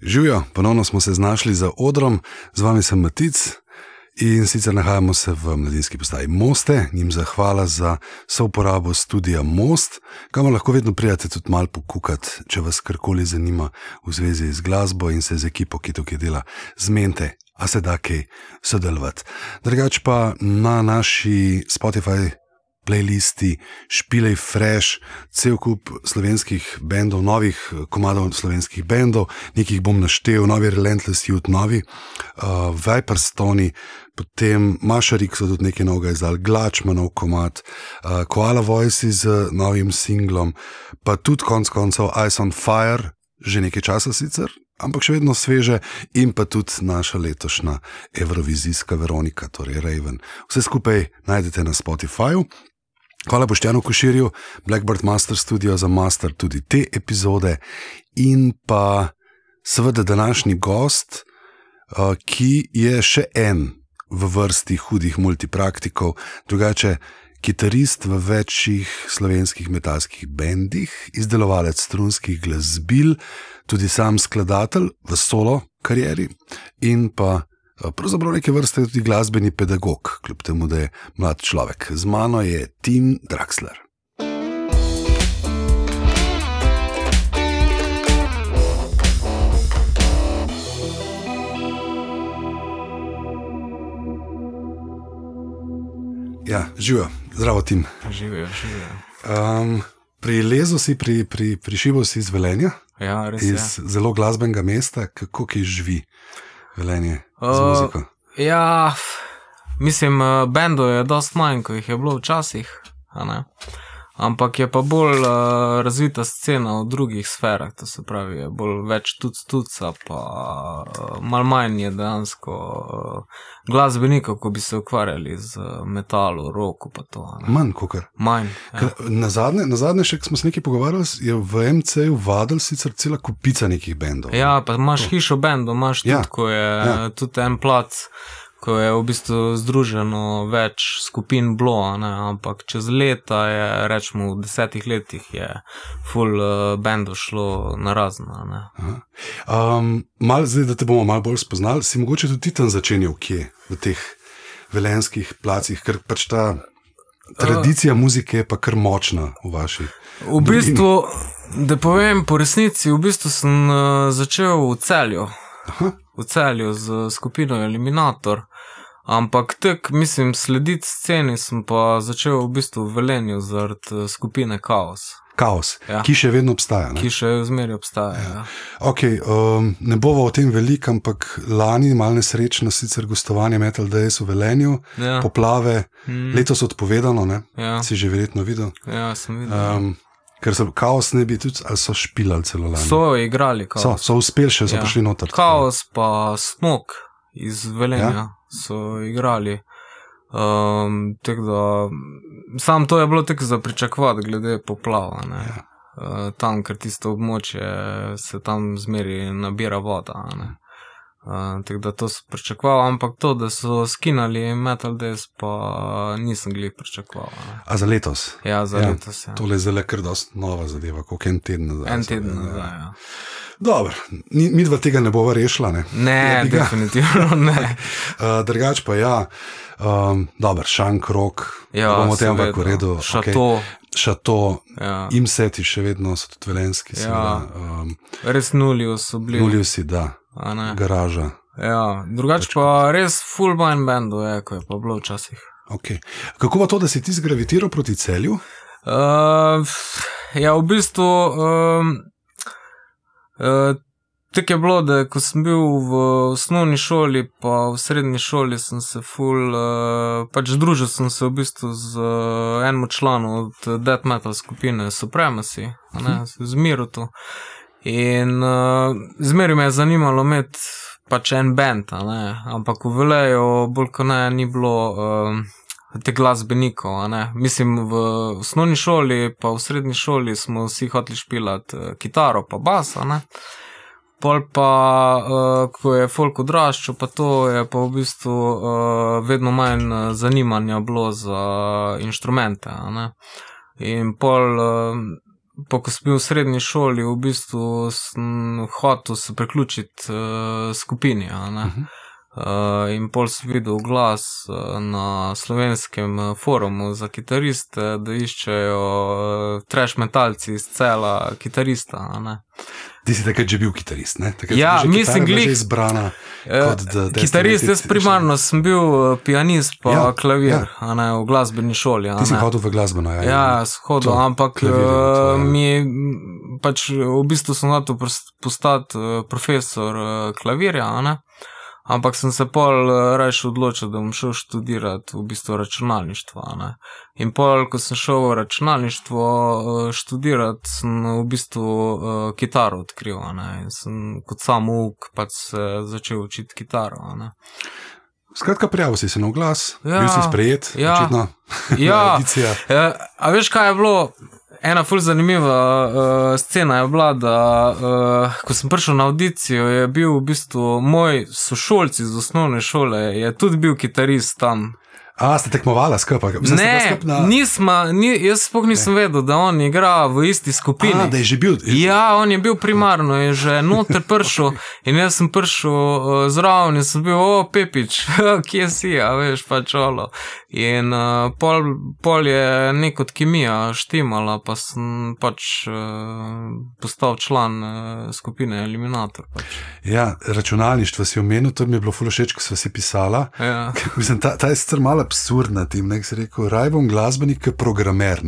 Živijo, ponovno smo se znašli za odrom, z vami sem Matic in sicer nahajamo se v mladinski postaji Moste, njim zahvala za souporabo studia Most, kamor lahko vedno prijete tudi malo pokukati, če vas karkoli zanima v zvezi z glasbo in se z ekipo, ki tukaj dela, zmente, a se da kaj sodelovati. Drugač pa na naši Spotify playlisti, špilej fresh, cel kup slovenskih bendov, novih eh, komadov slovenskih bendov, nekaj bom naštel, novi Relentless Youth, novi uh, Viper Stony, potem Mašarik so tudi nekaj novega izdal, Glačmanov komad, uh, Koala Voice z novim singlom, pa tudi konc koncev Ice on Fire, že nekaj časa sicer. Ampak še vedno sveže, in pa tudi naša letošnja Eurovizijska Veronika, torej Raven. Vse skupaj najdete na Spotifyju, Hvala Boštjanu Koširju, Blackbird Master Studio za master tudi te epizode in pa seveda današnji gost, uh, ki je še en v vrsti hudih multipraktikov, drugače kitarist v večjih slovenskih metalskih bendih, izdelovalec strunskih glasbil, tudi sam skladatelj v solo karieri in pa pravzaprav neke vrste tudi glasbeni pedagog, kljub temu, da je mlad človek. Z mano je Tim Draxler. Ja, živijo, zdravo, Tim. Živijo, živijo. Um, pri lezu si, pri, pri, pri šibu si iz Velenja, Ja, res iz je. zelo glasbenega mesta, kako ki živi Velenje z Uh, muziko. Ja, mislim, eh, bendov je dosti manj, kot jih je bilo včasih. Ampak je pa bolj uh, razvita scena v drugih sferah, to se pravi, je bolj več tuc tuca, pa uh, malo manj je dejansko uh, glasbenikov, ko bi se ukvarjali z metalom, roko pa to. ne. Manj kot kar. Manj. Ja. Na zadnje, na zadnje še, ko smo se nekaj pogovarjali, je v MC-ju vadil sicer cela kupica nekih bendov. Ja, pa imaš hišo bendov, imaš Ja, tudi, ko je ja. tudi en plac, ko je v bistvu združeno več skupin blo, a ne, ampak čez leta je, rečemo, v desetih letih je full uh, bendov šlo na razno. Um, mal, zdaj, da te bomo malo bolj spoznali, si mogoče tudi tam začenjal, kje v teh velenskih placih, ker pač ta tradicija muzike je pa kar močna v vaši. V bistvu, da povem po resnici, v bistvu sem uh, začel v celju. Aha. v celju z skupino Eliminator. Ampak tek, mislim, slediti sceni sem pa začel v bistvu v Velenju zaradi eh, skupine Chaos, Kaos, Ja. ki še vedno obstaja. Ne? ki še zmeraj obstaja. Ja. Okay, um, ne bova o tem veliko, ampak lani, malo nesrečno, sicer gostovanje Metal Days v Velenju, Ja. poplave, Mm, letos odpovedano, ne? ja, si že verjetno videl. ja, sem videl. Um, ker so kaos ne bi tudi, ali so špilali celo lani. So igrali so, Chaos. so uspeli še, so Ja. prišli noter. Chaos pa Smok iz Velenja ja. so igrali. Um, da, sam to je bilo tako za pričakovati, glede poplava. Ja. Uh, tam, ker tisto območje se tam zmeri nabira voda. ne. Uh, tako da to sem pričakoval, ampak to, da so skinali Metal Days, pa nisem glih pričakoval. ne. A za letos? Ja, za Ja, ja, letos je. Tole je zelo kar dosta nova zadeva, koliko en teden nazaj. En teden bili, nazaj. Ja. Dobro, ni- mi dva tega ne bova rešila. Ne? Ne, ga. definitivno ne. Uh, drugač pa ja, um, dobro, šank rok, Ja, bomo tem ampak v redu. Šato. Okay. Šato, Ja. imseti še vedno so tudi velenski, Ja. seveda. Um, Res nulijo so bili. Nuliusi, da, a ne. Garaža. Ja, drugače pa res full manj bendov je, ko je pa bilo včasih. Okay. Kako pa to, da si ti zgravitiral proti celju? Uh, ja, v bistvu. Um, uh, Tako je bilo, da ko sem bil v osnovni šoli, pa v srednji šoli, sem se full, uh, pač družil sem se v bistvu z uh, enim članom od death metal skupine Supremacy, ne, z Mirotu. In uh, zmeraj me je zanimalo imeti pač en bend, ampak v Veleju bolj kot ne ni bilo. Um, Te glasbenikov. Mislim, v osnovni šoli, pa v srednji šoli smo vsi hoteli špilati eh, kitaro, pa bas, a ne. Pol pa, uh, ko je folk odraščal, pa to je pa v bistvu uh, vedno manj eh, zanimanja bilo za inštrumente. In pol uh, pa ko sem bil v srednji šoli, v bistvu sem hotel se priključiti uh, skupini. Uh, in pol sem videl glas uh, na slovenskem uh, forumu za kitariste, da iščejo uh, trash metalci iz cela kitarista. Ti si takrat že bil kitarist, ne? Takrat Ja, že mislim, glih- že izbrana. Eh, Kot The Destiny Kitarist, jaz primarno sem bil uh, pianist, pa Ja, ja, klavir, ja. ja. ne, v glasbeni šoli. Ti si hodil v glasbeno, ja. Ja, shodil, to, ampak klavir je bilo uh, tvoje. mi je pač v bistvu sem hotel pos- postati uh, profesor uh, klavirja, ne. Ampak sem se pol uh, raje odločil, da bom šel študirati v bistvu računalništvo. ne. In pol, ko sem šel v računalništvo uh, študirati, sem v bistvu uh, kitaro odkril. ne. In sem kot sam uk pač začel učiti kitaro. ne. Skratka, prijavil si se na glas, Ja, bil si sprejet, ja. očitno. Ja, Audicija. Ja, a veš, kaj je bilo? Ena ful zanimiva uh, scena je bila, da uh, ko sem prišel na audicijo, je bil v bistvu moj sošolc iz osnovne šole, je tudi bil kitarist tam. A, ste tekmovala skupaj? Ne, na... nisma, ni, jaz sploh nisem vedel, da on igra v isti skupini. A, da je že bil. Ja, on je bil primarno, je že noter prišel in jaz sem prišel uh, zraven in sem bil, o, Pepič, kje si, a veš, pač olo. In uh, pol, pol je nek od kemija štimala, pa sem pač uh, postal član uh, skupine Eliminator. Pač. Ja, računalništvo si omenil, to mi je bilo fulo všeč, ko so si pisala. Ja. Mislim, ta, ta je stvar malo absurdna, tim, ne, ki si rekel, raj bom glasbenik, kot programer.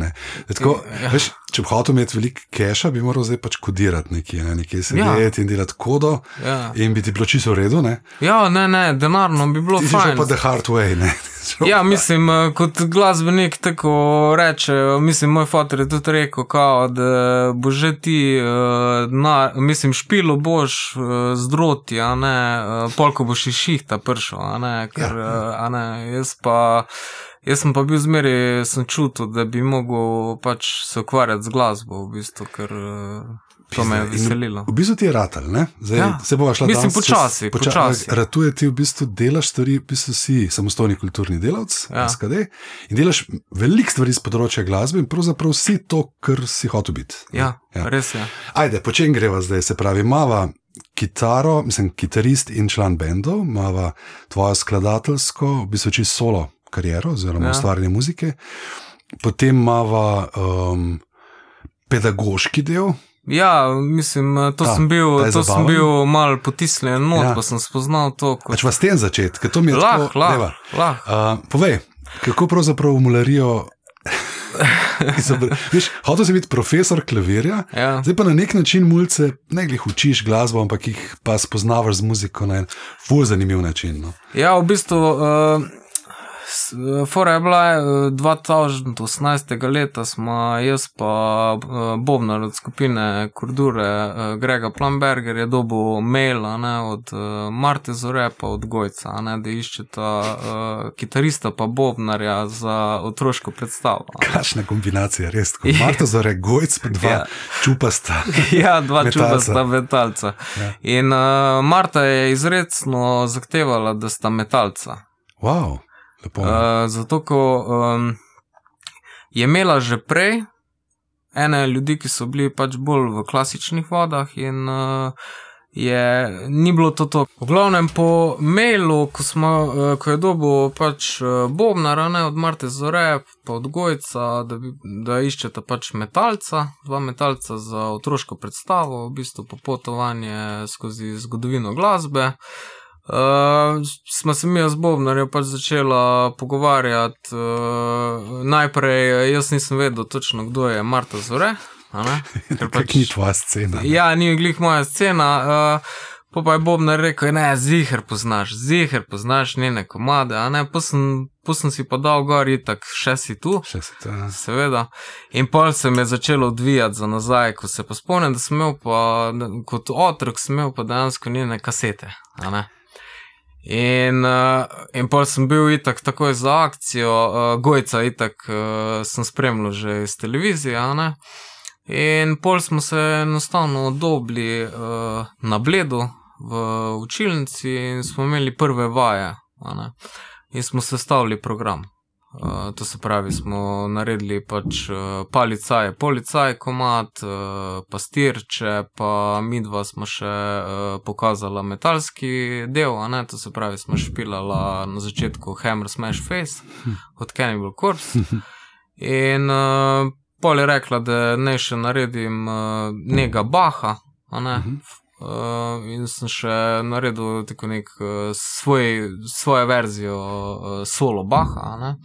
Tako, Ja. veš, če bi hotel imeti veliko keša, bi moral zdaj pač kodirati nekje, ne, nekje sedeti ja. in delati kodo Ja. in biti bilo čisto v redu. Ne. ja, ne, ne, denarno bi bilo Ti si šel pa the hard way. Ne. Ja, mislim, eh, kot glasbenik tako reče, mislim, moj fotor je tudi rekel, kao, da bo že ti, eh, na, mislim, špilo boš eh, z droti, a ne, eh, pol, ko boš iz šihta prišel, a ne, ker, Ja, ja, a ne, jaz pa. Jaz sem pa bil zmeraj, sem čutil, da bi mogel pač se ukvarjati z glasbo, v bistvu, ker eh, to me je veselilo. V bistvu ti je ratal, ne? Zdaj Ja. se bova šla Mislim, danes čez- počasi, počasi. Ratuje ti v bistvu delaš stvari, v bistvu si samostojni kulturni delavc, Ja. SKD, in delaš veliko stvari z področja glasbe in pravzaprav si to, kar si hotel biti. Ja, Ja. res je. Ajde, po čem greva zdaj? Se pravi, mava kitaro, mislim, kitarist in član bendov, mava tvojo skladateljsko, v bistvu čisto solo kariero oziroma Ja. ustvarjanje muzike, potem mava um, pedagoški del. Ja, mislim, to Ta, sem bil, to sem bil mal potisnjen not, Ja. pa sem spoznal to kot Pač vas tem začeti, ker to mi je Lahko, tako. deva. Lah. Uh, povej, kako pravzaprav v mularijo. izobra- Veš, hotel si biti profesor klavirja, Ja. zdaj pa na nek način mulce ne glih učiš glasbo, ampak jih pa spoznavaš z muziko na en ful zanimiv način. No. ja, v bistvu, uh, fora je bila uh, 2018. leta, smo jaz pa uh, Bobnar od skupine Kurdure, uh, Grega Plamberger je dobil mail ne, od uh, Marte Zore pa od Gojca, ne, da iščeta uh, kitarista pa Bobnarja za otroško predstavo. Kakšna kombinacija, res. Tako. Marta Zore, Gojc, pa dva Ja. čupasta. Ja, dva Metalca. čuda sta metalca. Ja. In uh, Marta je izredno zahtevala, da sta metalca. Wow. Uh, Uh, zato, ko um, je imela že prej ene ljudi, ki so bili pač bolj v klasičnih vodah, in uh, je, ni bilo to to. V glavnem po mailu, ko, smo, uh, ko je dobil pač uh, Bobnara, ne od Marte Zore, pa od Gojca, da, bi, da iščeta pač metalca, dva metalca za otroško predstavo, v bistvu popotovanje skozi zgodovino glasbe. Uh, smo se mi z Bobnarjem pač začela pogovarjati. Uh, najprej jaz nisem vedel točno, kdo je Marta Zore. ker Kak ni tvoja scena. ne? Ja, ni glih moja scena. Uh, Pa pa je Bobnar rekel, ne, ziger poznaš, ziger poznaš njene komade, a ne, pa sem, pa sem si pa dal gor, itak, še si tu, Še se to. ja. seveda. In pol se mi je začelo odvijati za nazaj, ko se pa spomnim, da sem imel pa, kot otrok sem imel pa dejansko njene kasete, a ne. In, uh, in pol sem bil itak takoj za akcijo, uh, Gojca itak uh, sem spremljal že iz televizije, a ne. In pol smo se enostavno dobili uh, na bledu v učilnici in smo imeli prve vaje, a ne. In smo sestavili program. Uh, to se pravi, smo naredili pač uh, policaj, policaj, komat, uh, pastirče, pa mi dva smo še uh, pokazali metalski del, a ne, to se pravi, smo špilala na začetku Hammer Smash Face od Cannibal Corpse. In uh, pol je rekla, da ne še naredim uh, nekega baha, a ne. Uh, in sem še naredil tako nek uh, svoj, svojo verzijo uh, solo baha.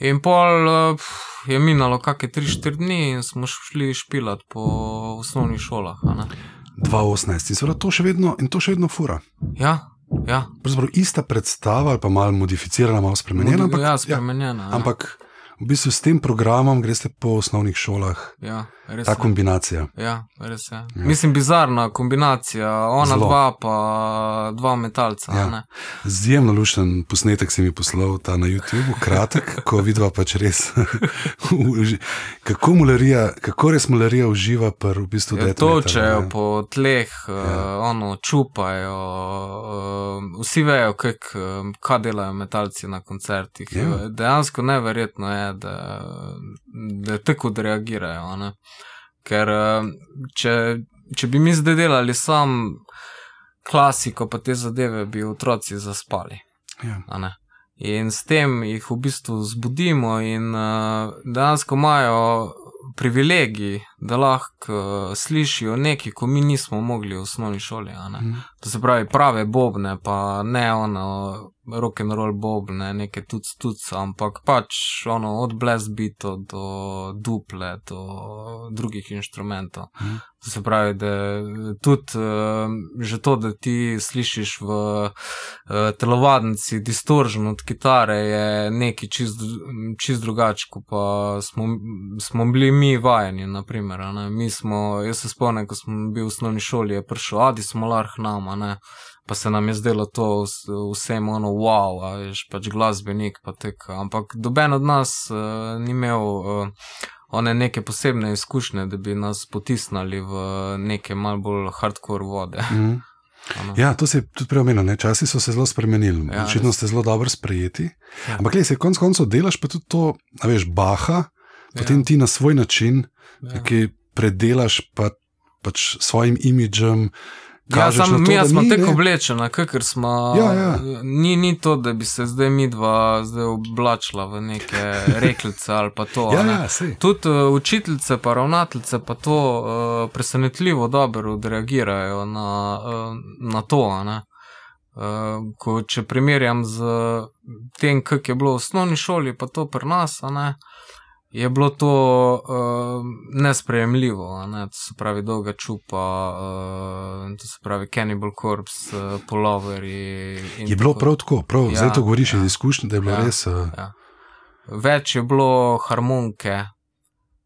In pol uh, je minilo kakšne 3-4 dni in smo šli špilat po osnovnih šolah. a ne. 2018 in seveda to še vedno, in to še vedno fura. Ja, ja. Pravzaprav ista predstava ali pa malo modificirana, malo spremenjena. Ampak, ja, spremenjena. Ja, ampak v bistvu s tem programom greste po osnovnih šolah. ja, res Ta je. kombinacija. Ja, res je. Ja. Mislim, bizarna kombinacija, ona Zelo. Zlo. dva, pa dva metalca. Ja. Ja. Izjemno lušten posnetek si mi poslal ta na YouTubu, kratek, ko vidva pač res. kako, mularija, kako res mularija uživa v bistvu Ja, death metalu, točejo ne. po tleh, Ja. ja. ono, čupajo. Uh, vsi vejo, kak, eh, kaj delajo metalci na koncertih. Ja. Dejansko neverjetno je, da, da tako odreagirajo. ne. Ker eh, če, če bi mi zdaj delali sam klasiko, pa te zadeve, bi otroci zaspali. Ja. In s tem jih v bistvu zbudimo, in uh, dejansko imajo privilegij, da lahko uh, slišijo nekaj, ko mi nismo mogli v osnovni šoli. Mhm. To se pravi, prave bobne, pa ne ono rock and roll bobne, neke tuc tuc, ampak pač ono od blast beatov do duple, do drugih inštrumentov. Mhm. To se pravi, da tudi uh, že to, da ti slišiš v uh, telovadnici distorzion od kitare, je nekaj čist, čist drugače, pa smo, smo bili mi vajeni. Naprimer, a ne. mi smo, jaz se spomnim, ko smo bili v osnovni šoli, je prišel Adi Smolar k nam, a ne. Pa se nam je zdelo to vs- vsem ono wow, a veš, pač glasbenik, pa tek. Ampak doben od nas uh, ni imel uh, one neke posebne izkušnje, da bi nas potisnili v neke mal bolj hardcore vode. Mhm. a ne. Ja, to je tudi preomenilo. ne. Časi so se zelo spremenili. Ja, Očitno ste zelo dobro sprejeti. Ja. Ampak, le, se konec koncev delaš pa tudi to, veš, baha, potem Ja. ti na svoj način, Ja. ki predelaš pa, pač svojim imidžem. Ja, sam, to, mi da smo tako ne. oblečeni, ker smo. Ja, ja. Ni, ni to, da bi se zdaj mi dva zdaj oblačila v neke reklice ali pa to. Ja, ne. ja. Tudi uh, učiteljice, pa ravnateljice, pa to uh, presenetljivo dobro odreagirajo na, uh, na to. ne. Uh, ko, če primerjam z tem, kak je bilo v osnovni šoli, pa to pri nas, ne, je bilo to uh, nesprejemljivo. Ne? To se pravi, dolga čupa, uh, to se pravi, Cannibal Corpse, uh, Pulloveri. in Je bilo prav tako, prav, ja, zdaj to govoriš ja. iz izkušnje, da je bilo Ja. res. Uh, Ja. Več je bilo harmonike,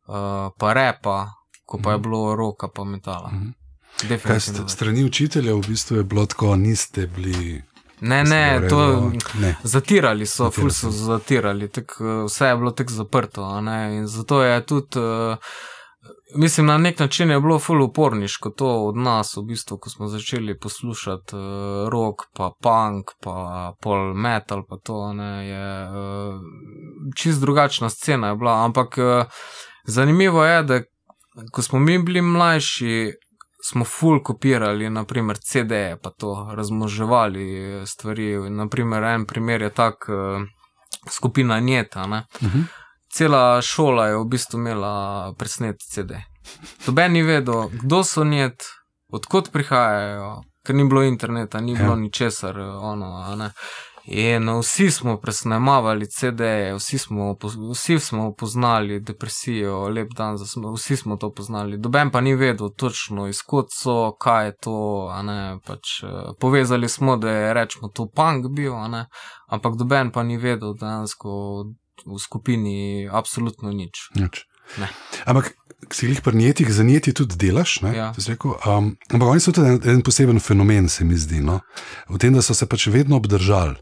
uh, pa repa, ko pa je Mhm. bilo roka, pa metala. Mhm. Kaj Definitivno. st- strani učitelja v bistvu je bilo tako, niste bili. Ne, ne, v to ne. zatirali so, Zatirali ful so zatirali, tak, eh, vse je bilo tako zaprto. In zato je tudi. Uh, Mislim, na nek način je bilo ful uporniško to od nas, v bistvu, ko smo začeli poslušati uh, rock, pa punk, pa pol metal, pa to ne, je uh, čist drugačna scena je bila. Ampak uh, zanimivo je, da ko smo mi bili mlajši, smo ful kopirali, naprimer CD-je, pa to razmoževali stvari. Naprimer, en primer je tak, uh, skupina Njeta. Ne? Mhm. Cela šola je v bistvu imela presnet CD. Noben ni vedel, kdo so njet, odkot prihajajo, ker ni bilo interneta, ni Ja. bilo ničesar. Ono, a ne. In vsi smo presnemavali CD-je, vsi smo, vsi smo poznali depresijo, lep dan, za smo, vsi smo to poznali. Doben pa ni vedel točno, izkot so, kaj je to. a Ne, pač, eh, povezali smo, da je rečemo to punk bil, a ne, ampak doben pa ni vedel dejansko v skupini absolutno nič. Nič. Ne. Ampak si jih pri njetih, za njeti tudi delaš. ne, Ja. um, ampak oni so tudi en, en poseben fenomen, se mi zdi. No? V tem, da so se pač vedno obdržali.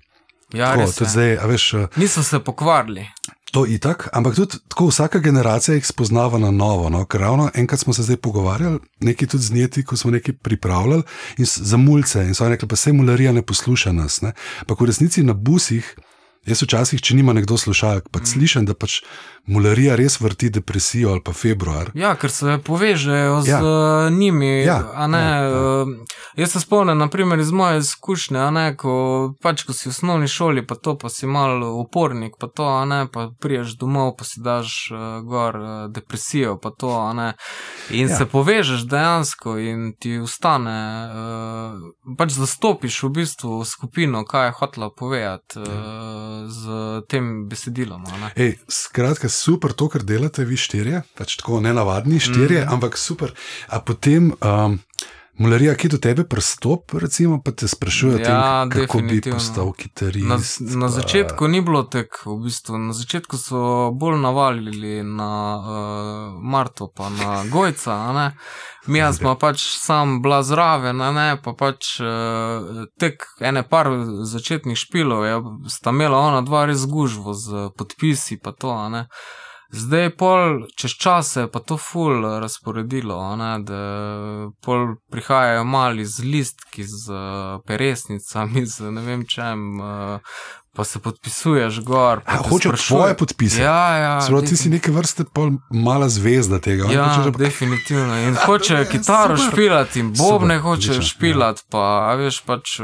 Ja, Tako, res tudi je. zdaj, veš, uh, Niso se pokvarili. to je itak, ampak tudi tako vsaka generacija jih spoznava na novo. No? Ker ravno enkrat smo se zdaj pogovarjali, nekaj tudi z njeti, ko smo nekaj pripravljali in za mulce. In so rekli, pa se mularija ne posluša nas. Pa v resnici na busih Jaz včasih, če nima nekdo slušalk, pa mm. slišim, da pač mularija res vrti depresijo ali pa februar. Ja, ker se povežejo z ja. njimi. Ja. Ja, ja. Jaz se spomnim, naprimer, iz moje izkušnje, ko, pač, ko si v osnovni šoli, pa to pa si mal upornik, pa to, ne, pa priješ domov, pa si daš uh, gor uh, depresijo, pa to, ne. In ja. se povežeš dejansko in ti ustane, uh, pač zastopiš v bistvu skupino, kaj je hotela povedati. Uh, ja z tem besedilom. Ej, skratka, super to, kar delate, vi štirje, pač tako ne navadni štirje, mm. ampak super. A potem. Um, Mularija, ki do tebe prstop, recimo, pa te sprašuje, ja, tem, kako bi postal kitarist. Na, na začetku ni bilo tako, v bistvu. na začetku so bolj navalili na uh, Marto, pa na Gojca. Mi smo pač sam bila zraven, ne, pa pač uh, tek ene par začetnih špilov, je, sta imela ona dva res gužvo z podpisi, pa to. Ne. Zdaj, pol, čez čase, pa to ful razporedilo, ne, da pol prihajajo mali z listki, z peresnicami, z ne vem čem, pa se podpisuješ gor. Hočeš svoje podpise. Ja, ja. Zelo ti si neke vrste pol mala zvezda tega. Ja, hoče, definitivno. In hoče kitaro špilati in bobne hoče ja. špilati, pa veš pač.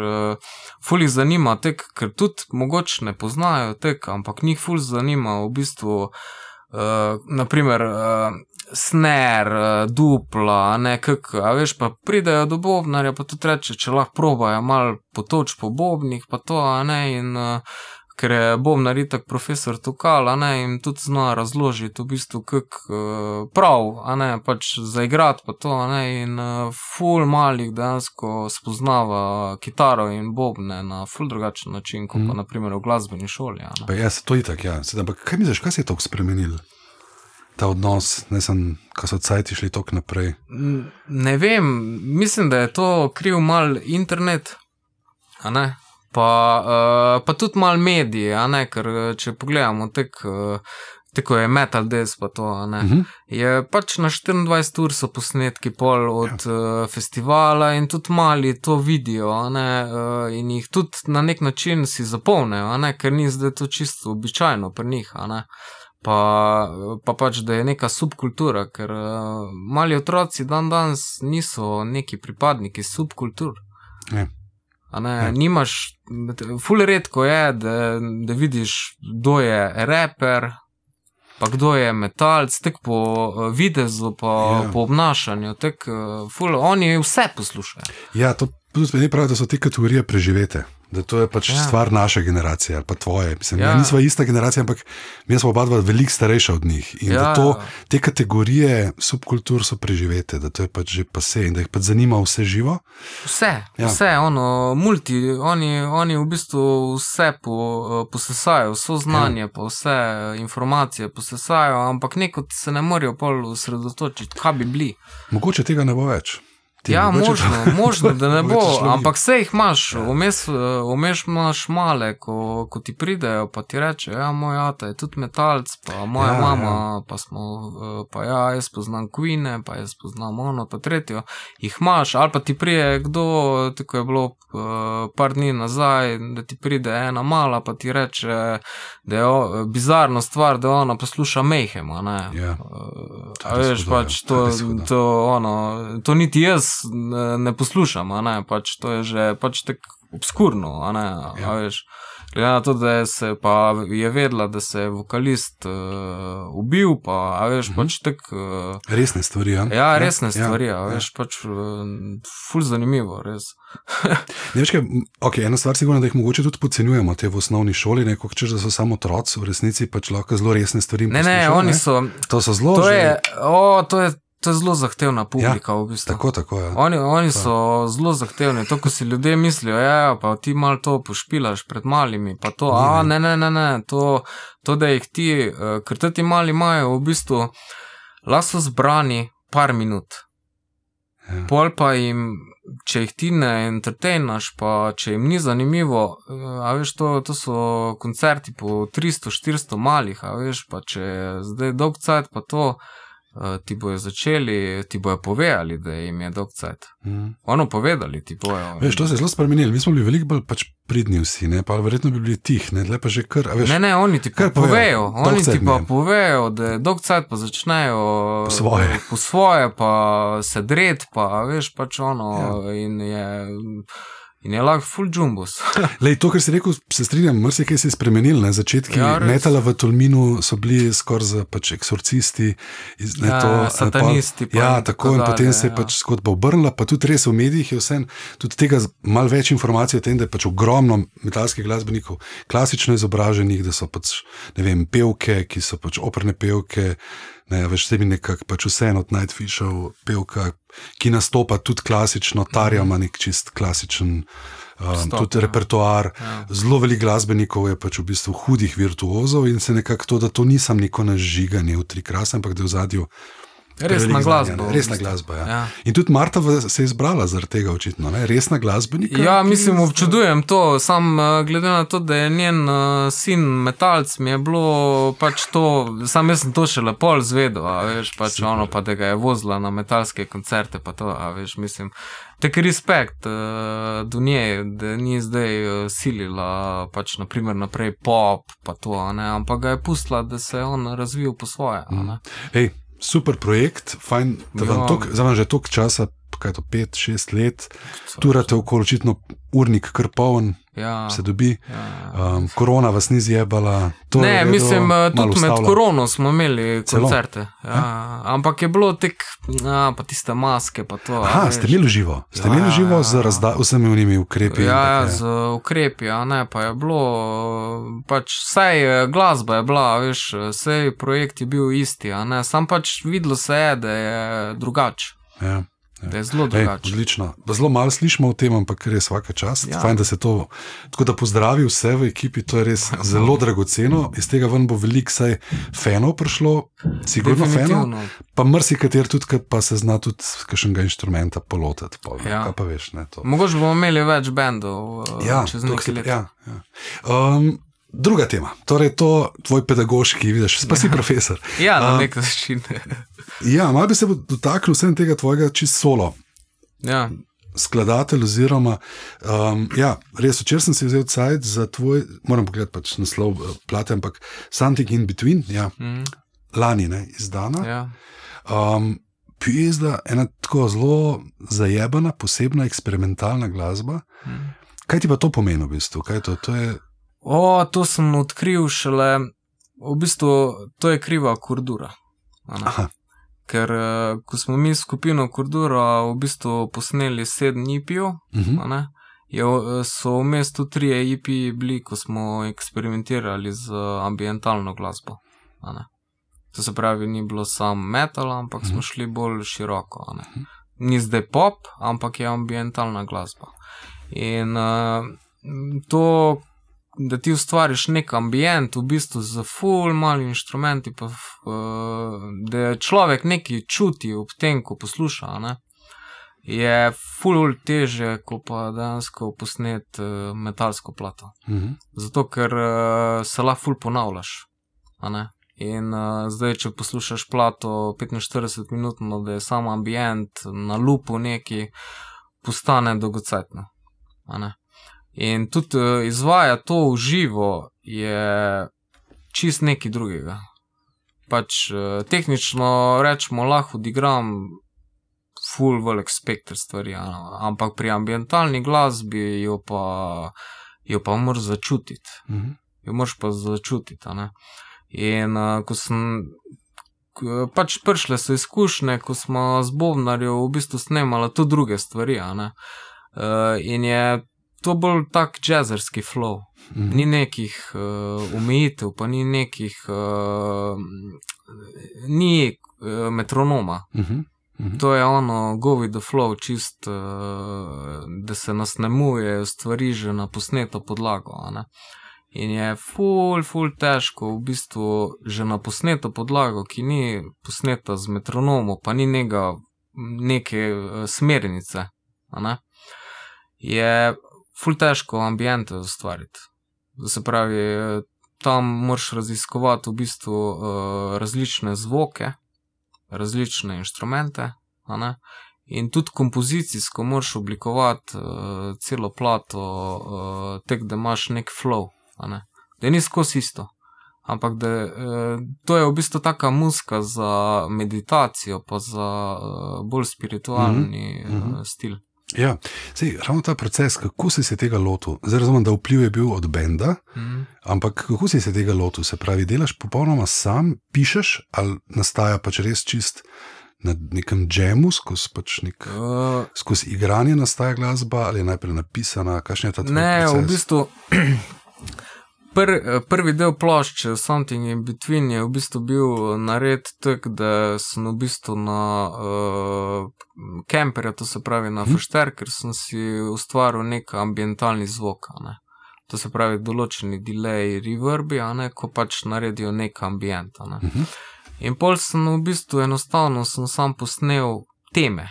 Ful jih zanima tek, ker tudi mogoče ne poznajo tek, ampak njih ful zanima v bistvu uh, eh, naprimer, uh, eh, sner, uh, dupla, nekak, a veš, pa pridejo do bobnarja, pa tudi reče, če lahko probajo mal potoč po bobnih, pa to, a ne, in uh, ker je bobnar itak profesor tukal, ne, in tudi zna razložiti v bistvu, kak uh, prav, a ne, pač zaigrati pa to, ne, in uh, ful malih dejansko spoznava kitaro in bobne na ful drugačen način, kot mm. pa mhm. naprimer v glasbeni šoli. Pa jaz, to je itak, ja, sedaj, ampak kaj misliš, kaj se je tako spremenil? Ta odnos, ne sem, ko so cajti šli tako naprej. Ne vem, mislim, da je to kriv mal internet, a ne, pa, uh, pa tudi malo medije, ker eh, če pogledamo tek. Uh, Tako je metal des, pa to. Uh mhm. -huh. Je pač na 24 ur so posnetki pol od ja. uh, festivala in tudi mali to vidijo, uh, in jih tudi na nek način si zapolnijo, ker ni zdaj to čisto običajno pri njih. Pa, pa pač, da je neka subkultura, ker uh, mali otroci dan danes niso neki pripadniki subkultur. Ja. Ja. Nimaš, fully redko je, da, da vidiš, kdo je raper, pa kdo je metalc, tako po uh, videzu, pa ja. po obnašanju. Tak, uh, ful, oni vse poslušajo. Ja, to tudi pravi, da so te kategorije preživete da to je pač ja. stvar naše generacije ali pa tvoje. Mislim, ja. Nismo ista generacija, ampak mi smo oba dva veliko starejša od njih. In ja. da to, te kategorije subkultur so preživete, da to je pač že pase in da jih pač zanima vse živo. Vse, ja. vse, ono, multi, oni, oni v bistvu vse po, posesajo, vso znanje, ja. pa vse informacije posesajo, ampak neko se ne morejo pol osredotočiti, kaj bi bili. Mogoče tega ne bo več. Ja, možno, možno, da ne bo, ampak vse jih imaš, ja. vmes, vmes imaš male, ko, ko ti pridejo, pa ti reče, ja, moj ata je tudi metalc, pa moja ja, mama, ja. pa smo, pa ja, jaz poznam Queen, pa jaz poznam ono, ta tretjo, jih imaš, ali pa ti prije kdo, tako je bilo par dni nazaj, da ti pride ena mala, pa ti reče, da je o, bizarna stvar, da ona posluša Mehema, ne. Ja. Uh, veš, pač to, to, ono, to niti jaz ne, ne poslušam, ne, pač to je že pač tako obskurno. Ne, ja. Glede na to, da se, je vedela, da se je vokalist uh, ubil, pa veš, uh mhm. -huh. pač tek. Uh, resne stvari. Ja, ja resne ja, stvari, ja, veš, ja. pač uh, ful zanimivo, res. ne, veš, kaj, okay, ena stvar, sigurno, da jih mogoče tudi podcenjujemo te v osnovni šoli, ne kot češ, da so samo otroci, v resnici pač lahko zelo resne stvari. Ne, ne, oni ne? so. To so zelo. To je, o, to je To je zelo zahtevna publika. Ja, v bistvu. Tako, tako. Ja. Oni, oni so zelo zahtevni. To, ko si ljudje mislijo, da ja, pa ti malo to pošpilaš pred malimi. To, a, ne, ne, ne, ne. To, to, da jih ti, uh, ker ti mali imajo v bistvu laso zbrani par minut. Ja. Pol pa jim, če jih ti ne entertainaš, pa če jim ni zanimivo, uh, a veš, to, to so koncerti po 300-400 malih, a veš, pa če zdaj dolg cajt, pa to. Uh, ti bojo začeli, ti bojo povedali, da jim je dolg cajt. Mm. Ono povedali ti bojo. Veš, to se je zelo spremenilo. Mi smo bili veliko bolj pač pridni vsi, ne? pa verjetno bi bili tih, ne le pa že kar. Veš, Ne, ne, oni ti kar povejo. povejo, oni ti pa je. povejo, da je dolg cajt, pa začnejo Po svoje. po svoje, pa se dred, pa veš pač ono Ja. in je. In je lahko full jumbos. Lej, to, kar si rekel, se strinjam, marsikaj se je spremenil. Na začetku Ja, res. metala v Tolminu so bili skoraj za pač eksorcisti. Iz, ne, Ja, to, eh, satanisti Pa, pa ja, in tako tako in potem se je ja. pač zgodba obrnila, pa tudi res v medijih je vse. Tudi tega malo več informacij o tem, da je pač ogromno metalskih glasbenikov, klasično izobraženih, da so pač ne vem, pevke, ki so pač operne pevke. Ne, več tebi nekako pač vseeno od Nightfishov, pevka, ki nastopa tudi klasično, Tarja ima nek čist klasičen um, Vstop, tudi ja. repertoar. Ja. Zelo veliko glasbenikov je pač v bistvu hudih virtuozov in se nekako to, da to nisem neko nažiganje v tri krase, ampak da je v zadju Resna glasba. Resna glasba. Ja. Ja. In tudi Marta se je izbrala zaradi tega, očitno. Ne? Resna glasbenika. Ja, mislim, občudujem to, sam eh, glede na to, da je njen uh, sin metalc, mi je bilo pač to, sam jaz sem to še lepo zvedel, a veš, pač Super. ono, pa da ga je vozila na metalske koncerte, pa to, a veš, mislim. Tak respekt uh, do nje, da ni zdaj uh, silila pač naprimer naprej pop, pa to, ne, ampak ga je pustila, da se je on razvil po svoje. a ne. Super projekt, fajn, da vam Ja. tok, zdaj vam že toliko časa, kaj to, pet, šest let, turate okoli očitno urnik kar poln, Ja, se dobi. ja. Um, korona vas ni zjebala. to Ne, v redu, mislim, eh, tudi med ustavila. korono smo imeli Celo? koncerte. Ja, ampak je bilo tek, a, pa tiste maske. Pa to, Aha, veš. ste imeli živo, ste Ja, imeli živo ja, z ja. razda, vsemi unimi ukrepi. Ja, ja, z ukrepi, a ne, pa je bilo, pač vsaj eh, glasba je bila, veš, vsej projekt je bil isti, a ne, sam pač videlo se je, da je drugače, Ja. Da je zelo Ej, drugače. odlično. Zelo malo slišimo o tem, ampak res vsaka čast. Ja. Ja. Fajn, da se to. Tako da pozdravi vse v ekipi, to je res zelo dragoceno. Iz tega ven bo veliko saj fanov prišlo, sigurno Definitivno. pa mrsikater tudi, pa se zna tudi kakšnega inštrumenta polotati. Pa, ja. Ja. Kaj pa veš, ne to. Mogoče bomo imeli več bendov eh, Ja, čez nekaj let. Ja, ja. Um, druga tema, torej to tvoj pedagoški, vidiš, pa si profesor. Ja, na A. nek način. Ja, malo bi se dotaknil vsem tega tvojega čist solo. ja. skladatelj, oziroma, um, ja, res, včeraj sem si vzel cajt za tvoj, moram pogledati pač naslov eh, plate, ampak Something in Between, ja, Mm, lani, ne, izdana. ja. Um, Pizda, ena tako zelo zajebana, posebna eksperimentalna glasba. Mm. Kaj ti pa to pomeni v bistvu? Kaj to? to je, O, to sem odkril šele, v bistvu to je kriva kurdura. Ker eh, ko smo mi skupino Kurdura v bistvu posneli sedem IP-jev, uh -huh, a ne, je, eh, so vmes tu tri IP bili, ko smo eksperimentirali z ambientalno glasbo. To se pravi, ni bilo samo metal, ampak smo šli bolj široko. a ne. Ni zdaj pop, ampak je ambientalna glasba. In uh, to, da ti ustvariš nek ambient, v bistvu z full mali inštrumenti, pa, uh, da človek nekaj čuti ob tem, ko posluša, ne, je full teže, kot pa dejansko posnet uh, metalsko plato. -huh, Zato, ker uh, se lahko ful ponavljaš. In uh, zdaj, če poslušaš plato 45 minut, da je samo ambient na lupu neki, postane dolgocetno. In tudi uh, izvaja to v živo je čist nekaj drugega. Pač uh, tehnično rečemo, lahko odigram full velik spekter stvari, a ne. ampak pri ambientalni glasbi jo pa, jo pa moraš začutiti uh -huh. jo moraš pa začutiti. In uh, ko sem. Pač prišle so izkušnje, ko smo z Bovnarjem v bistvu snemali tudi druge stvari. Uh, in je to bolj tak jazzerski flow. Ni nekih uh, omejitev, pa ni nekih. Uh, ni uh, metronoma. Uh -huh, uh -huh. To je ono, go with the flow, čist, uh, da se nas nemuje stvari že na posneto podlago. ne. In je ful, ful težko, v bistvu že na posneto podlago, ki ni posneta z metronomom, pa ni nega, neke uh, smernice. ne, Je ful težko ambiente ustvariti. Se pravi, eh, tam moraš raziskovati v bistvu uh, različne zvoke različne inštrumente. In tudi kompozicijsko moraš oblikovati uh, celo plato, uh, tek da imaš nek flow, ne. da ni skozi isto. Ampak da uh, to je v bistvu taka muska za meditacijo, pa za uh, bolj spiritualni Mhm, mhm. uh, stil. Ja, sej, ravno ta proces, kako si se tega lotil. Zdaj razumem, da vpliv je bil od benda, Mhm. ampak kako si se tega lotil? Se pravi, delaš popolnoma sam, pišeš ali nastaja pač res čist na nekem džemu, skozi pač nek. Uh, Skozi igranje nastaja glasba, ali je najprej napisana, kakšen je ta tvoj Ne, proces? v bistvu pr, prvi del plošče, Something in Between, je v bistvu bil nared tak, da sem v bistvu na uh, kemperju, to se pravi na Mhm. Fušter, ker sem si ustvaril nek ambientalni zvok. ne. To se pravi določeni delay, reverbi, a ne, ko pač naredijo nek ambient. ne. Mhm. In pol sem v bistvu enostavno sem sam posnel teme.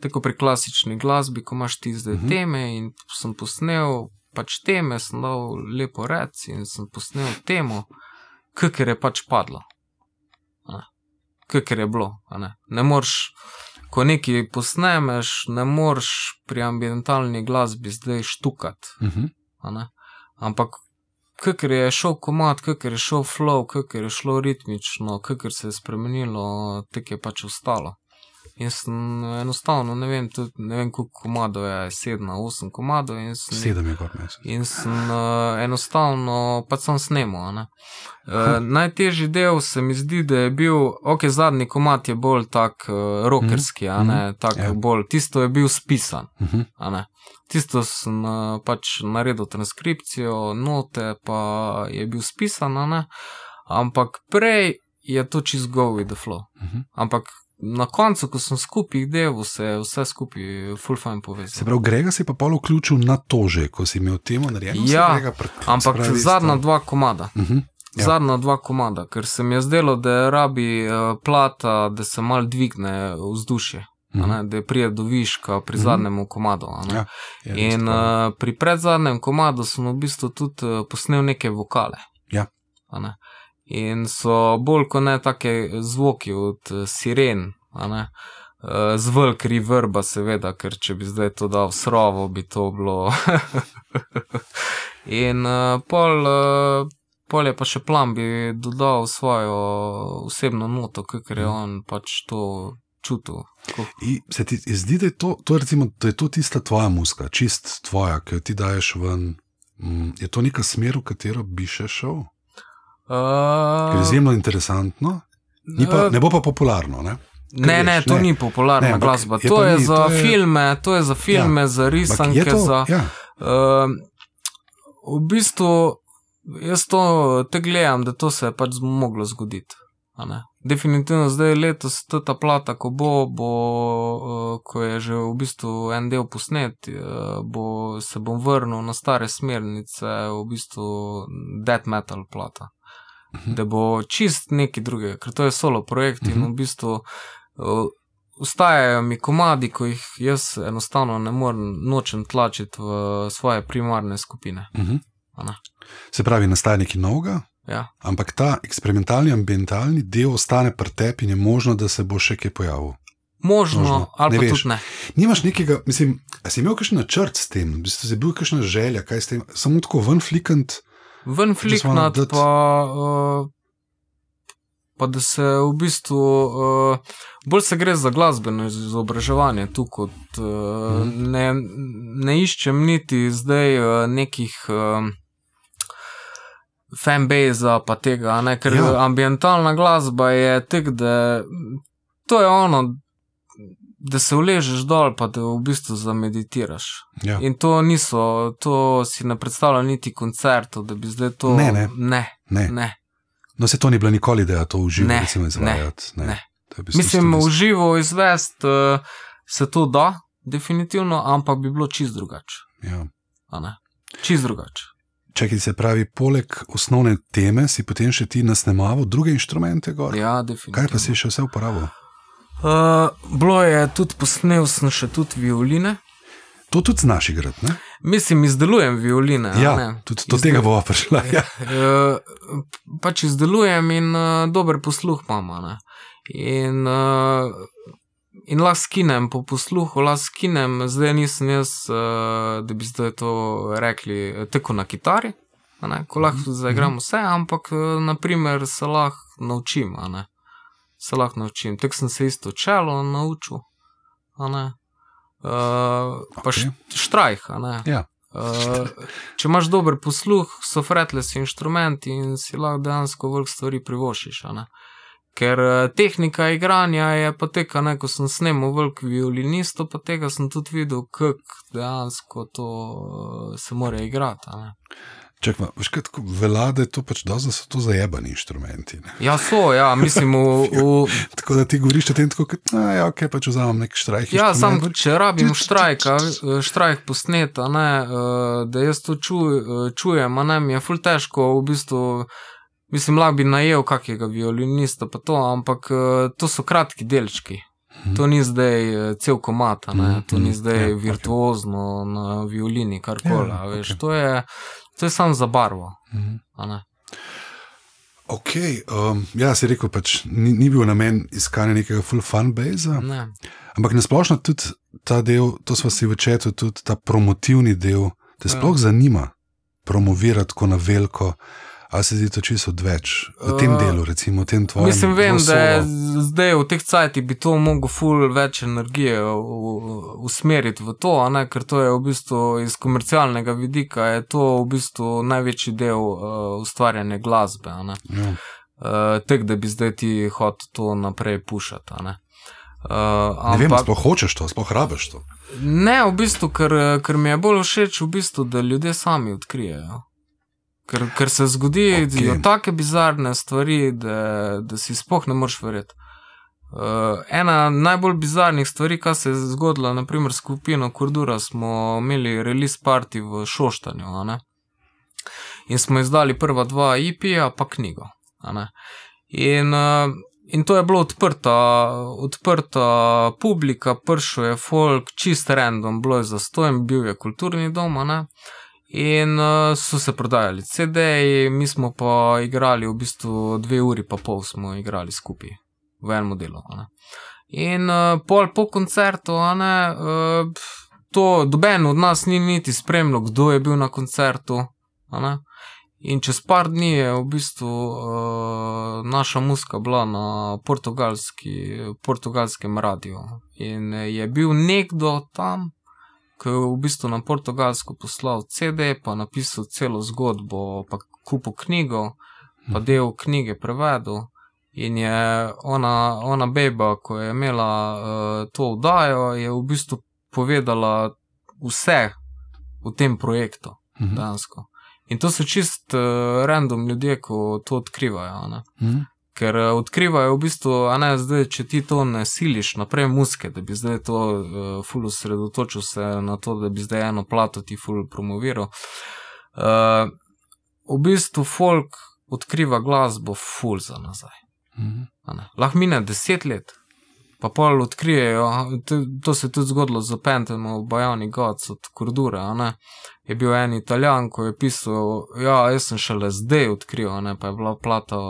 Tako pri klasični glasbi, ko imaš ti zdaj Mhm. teme in sem posnel pač teme, sem dal lepo rec in sem posnel temo, ker je pač padlo. Ker je bilo. Ne, ne moreš, ko nekaj posnemeš, ne moreš pri ambientalni glasbi zdaj štukati. Mhm. a ne. Ampak, ker je šel komat, ker je šel flow, ker je šlo ritmično, ker se je spremenilo, tako je pač ostalo. In sem enostavno, ne vem, tudi, ne vem koliko komadov je, sedem, osem komadov. Sem, Sedem je gor mesec. in sem uh, enostavno pač sem snemal. Uh, najtežji del se mi zdi, da je bil, ok, zadnji komat je bolj tak uh, rockerski, a ne, tak ja. bolj, tisto je bil spisan. A ne. Tisto sem uh, pač naredil transkripcijo, note pa je bil spisan, ampak prej je to čist go with the flow. Mhm. Ampak na koncu, ko sem skupaj delal, se je vse skupaj full fine Se povezalo. pravi, Grega si pa pol vključil na to že, ko si imel temo narejeno. Ja, Ampak se pravi, zadnja dva komada. Mhm. Ja. Zadnja dva komada, ker se mi je zdelo, da rabi uh, plata, da se mal dvigne vzdušje, mm. da prije do viška pri mm. zadnjem komadu. Ja, je res In uh, pri predzadnjem komadu sem v bistvu tudi uh, posnel neke vokale. Ja. Ne. In so bolj kot ne take zvoki od uh, siren, a ne. Uh, z velik reverba, seveda, ker če bi zdaj to dal srovo, bi to bilo. In uh, pol, pol je pa še plan, bi dodal svojo osebno noto, ker je on pač to čutil. I se ti zdi, da je to, to, recimo, da je to tista tvoja muska, čist tvoja, ki jo ti daješ ven. Mm, Je to neka smer, v katero bi še šel? Ker uh, izjemno interesantno, ni pa, ne bo pa popularno. Ne? Ne, ne, veš, to ne. ni popularna Ne, ne, glasba. je To je ni, to je- filme, to je za filme, ja. za risanke. to, Za, ja, uh, v bistvu, jaz to te gledam, da to se je pač moglo zgoditi. ne. Definitivno zdaj letos ta plata, ko bo, bo uh, ko je že v bistvu en del posnet, uh, bo, se bom vrnil na stare smernice, v bistvu death metal plata. Mhm. Da bo čist nekaj drugega, ker to je solo projekt in Mhm. v bistvu uh, Vstajajo mi komadi, ko jih jaz enostavno ne morem nočem tlačiti v svoje primarne skupine. Mhm. Se pravi, nastaja nekaj novega, Ja. ampak ta eksperimentalni, ambientalni del ostane pri tebi in je možno, da se bo še kaj pojavil. Možno, Možno. Ali pa tudi ne. Nimaš nekega, mislim, a si imel kakšen načrt s tem, v bistvu si bil kakšna želja, kaj s tem, samo tako ven flikant. Ven fliknat, dati- pa, uh, pa da se v bistvu uh, bolj se gre za glasbeno izobraževanje tu, kot uh, Mhm. ne, ne iščem niti zdaj uh, nekih. Uh, Fanbase pa tega, a ne? ker ja. ambientalna glasba je tek, da to je ono, da se uležeš dol, pa da v bistvu zameditiraš. Ja. In to niso, to si ne predstavljam niti koncertov, da bi zdaj to. Ne, ne. ne, Ne. ne. No, se to ni bila nikoli ideja, to uživo, Ne, recimo, izvajati. ne. To je v bistvu Mislim, študijsko. v živo izvest uh, se to da, definitivno, ampak bi bilo čist drugače. Ja. ne. Čist drugače. Čakaj, se pravi, poleg osnovne teme si potem še ti nasnemaval druge inštrumente gor. Ja, definitivno. Kaj pa si še vse uporabil? Uh, bilo je tudi posnel, sem še tudi violine. To tudi znaš igrati, ne? Mislim, izdelujem violine. Ja, tudi do tega bova prišla. Ja. Uh, pač izdelujem in uh, dober posluh imam. a ne. In, uh, in lahko skinem po posluhu, lahko skinem, zdaj nisem jaz, uh, da bi zdaj to rekli, tako na kitari, ne, ko lahko Mhm. zaigram vse, ampak uh, naprimer se lahko naučim, ne. Se lahko naučim. Tako sem se isto čelo naučil, a ne. Uh, pa Okej. okay. štrajh, a ne. Ja. Uh, če imaš dober posluh, so fretless inštrumenti in si lahko dejansko veliko stvari privošiš. Ker uh, tehnika igranja je pa teka, ne, ko sem snemal veliko violinistov, pa tega sem tudi videl, kako dejansko to uh, se mora igrati. Čakaj, veš kaj, tako velade to pač da, da so to zajebani inštrumenti. Ne? Ja, so, ja, mislim, v, v, Tako da ti govoriš o tem, tako, kot, a, ja, ok, pač vzamem nek štrajk. Ja, sam, če rabim eh, štrajk posneta, ne, eh, da jaz to ču, eh, čujem, a ne, mi je ful težko, v bistvu, mislim, lahko bi najel kakega violinista, pa to, ampak to so kratki delčki. Mhm. To ni zdaj cel komat, ne, Mhm, to ni mhm, zdaj ja, virtuozno na violini, karkoli, Ja, a veš, ok. to je, to je samo za barvo, Mhm. Ok, um, ja, si rekel, pač ni, ni bil namen iskanja nekega full fun base, ne. ampak nasplošno tudi ta del, to smo si v četu, tudi ta promotivni del, te Ja. sploh zanima promovirati tako na veliko. Ali se zdi to čisto odveč v tem Uh, delu, recimo v tem tvojem? Mislim, vem, da je zdaj v teh cajtih bi to mogel ful več energije usmeriti v to, ne, ker to je v bistvu iz komercialnega vidika, je to v bistvu največji del uh, ustvarjanja glasbe. Ja. Uh, Tek, da bi zdaj ti hotel to naprej pušati. Uh, Ne vem, ampak- sploh hočeš to, sploh rabiš to. Ne, v bistvu, ker, ker mi je bolj všeč, v bistvu, da ljudje sami odkrijejo. Ker, ker se zgodijo okay. take bizarne stvari, da, da si sploh ne moreš verjeti. Uh, ena najbolj bizarnih stvari, kar se je zgodila, naprimer, skupino Kurdura, smo imeli release party v Šoštanju. In smo izdali prva dva IP-ja, pa knjigo. In, uh, in to je bilo odprta, odprta publika, prišel je folk, čist random, bilo je zastojen, bil je kulturni dom. ne. In uh, so se prodajali CD-ji, mi smo pa igrali v bistvu dve uri, pa pol smo igrali skupaj v enem delu. a ne. In uh, pol po koncertu, ne, uh, to doben od nas ni niti spremljal, kdo je bil na koncertu. In čez par dni je v bistvu uh, naša muska bila na portugalski, portugalskem radiju. In je bil nekdo tam, ki je v bistvu na portugalsko poslal CD, pa napisal celo zgodbo, pa kupo knjigo, pa del knjige prevedel. In je ona, ona beba, ko je imela uh, to vdajo, je v bistvu povedala vse v tem projektu, Mhm. dejansko. In to so čist uh, random ljudje, ko to odkrivajo. a Ne? Mhm. Ker uh, odkrivajo v bistvu, a ne zdaj, če ti to ne siliš naprej muske, da bi zdaj to uh, ful osredotočil se na to, da bi zdaj eno plato ti ful promoviral. Uh, v bistvu folk odkriva glasbo ful za nazaj. Mhm. Lahko mine deset let, pa pol odkrijejo, to, se je tudi zgodilo z Pentenom, Bajani Gods od Kurdure, a ne. Je bil en italijan, ko je pisal, ja, jaz sem šele zdaj odkril, ne, pa je bila plata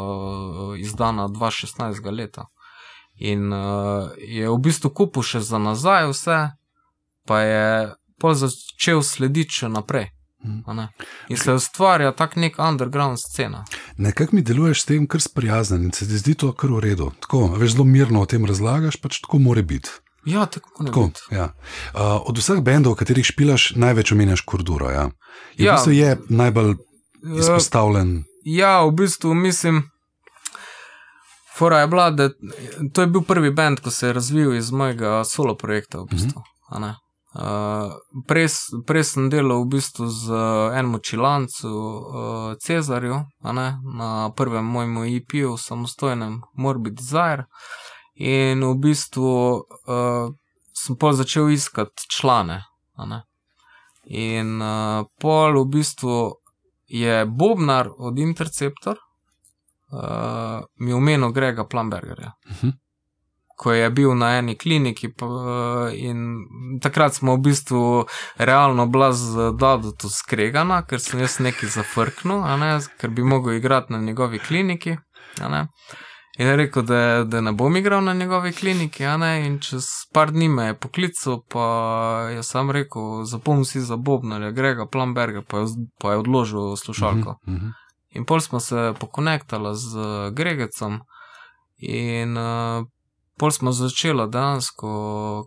izdana 2016 leta. In uh, je v bistvu kupil še za nazaj vse, pa je pol začel slediti še naprej. Mhm. In se ustvarja tak nek underground scena. Nekako mi deluješ s tem, kar sprijazen in se ti zdi to kar v redu. Tako, veš, zelo mirno o tem razlagaš, pač tako mora biti. Ja, tako Tako, biti. ja. uh, od vseh bendov, v katerih špilaš, največ omenjaš Kurduro. Ja. Je, Ja. v bistvu je najbolj Eh, izpostavljen. Ja, v bistvu mislim. Fora je bila, da to je bil prvi bend, ko se je razvil iz mojega solo projekta. V bistvu, a ne. Uh, prej, prej sem delal v bistvu z uh, enim čilancu, uh, Cezarju, a ne, na prvem mojem IP-ju, samostojnem Morbid Desire. In v bistvu uh, sem pol začel iskati člane. In uh, pol v bistvu je Bobnar od Interceptor uh, mi omenil Grega Plambergerja. Mhm. Ko je bil na eni kliniki, uh, in takrat smo v bistvu realno bila z Dadotom skregana, ker sem jaz nekaj zafrknil, ne, ker bi mogel igrati na njegovi kliniki. In je rekel, da, da ne bom igral na njegovi kliniki, in čez par dni me je poklical, pa je sam rekel, zapomni si za Bobnarja, Grega Plamberga, pa je, pa je odložil slušalko. Mhm, mhm. In pol smo se pokonektali z Gregecom, in uh, pol smo začeli dejansko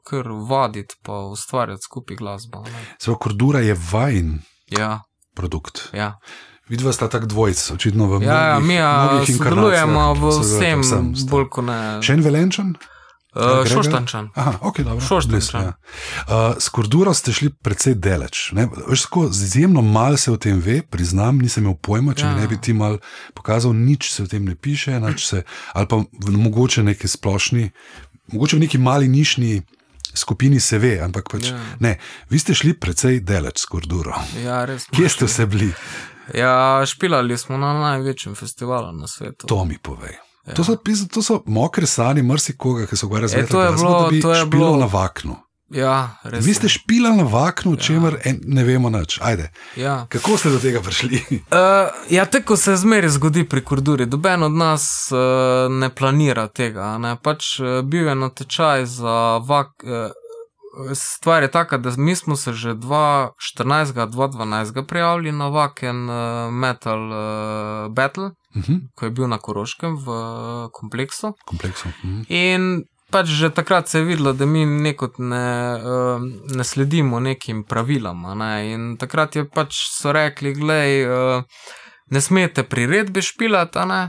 kar vaditi, pa ustvarjati skupaj glasbo. a Ne. Se pravi, Kordura je vajen Ja, produkt. ja. Vidva sta tak dvojc, očitno v ja, ja mnogih, mi ja, mnogih sodelujemo v inkarnacijah. vsem, Sodelujete vsem, bolj kot ne. Še en velenčan? Uh? Šoštančan. Aha, ok, dobro. Šoštanjčan. blizu, Ja. Uh, s Korduro ste šli precej daleč. tako, izjemno malo se o tem ve, priznam, nisem imel pojma, če ja. mi ne bi ti mal pokazal, nič se o tem ne piše, se, ali pa mogoče neki splošni, mogoče v neki mali nišni skupini se ve, ampak pač, ja. Ne. Vi ste šli precej daleč s Korduro. Ja, res. Kje ste vse bili? Ja, špilali smo na največjem festivalu na svetu. To mi povej. Ja. To so, pis- to so mokre sani, mrsikoga, ki so ga E, razvili. to je bilo- to je bilo- na vaknu. Ja, res. Vi ste špilali na vaknu, ja. čemer en, ne vemo nič. Ajde, Ja. kako ste do tega prišli? Uh, ja, tako se zmeraj zgodi pri Korduri. Doben od nas uh, ne planira tega. Ne? Pač uh, bil je na tečaj za vak. Uh, stvar je taka, da mi smo se že 2014-2012 prijavili na vaken uh, Metal uh, Battle, Mhm, ko je bil na Koroškem v uh, kompleksu. Kompleksno. Mhm. In pač že takrat se je videlo, da mi nekot ne, uh, ne sledimo nekim pravilom. Ne? In takrat je pač so rekli, gledaj, uh, ne smete priredbe špilati, ne.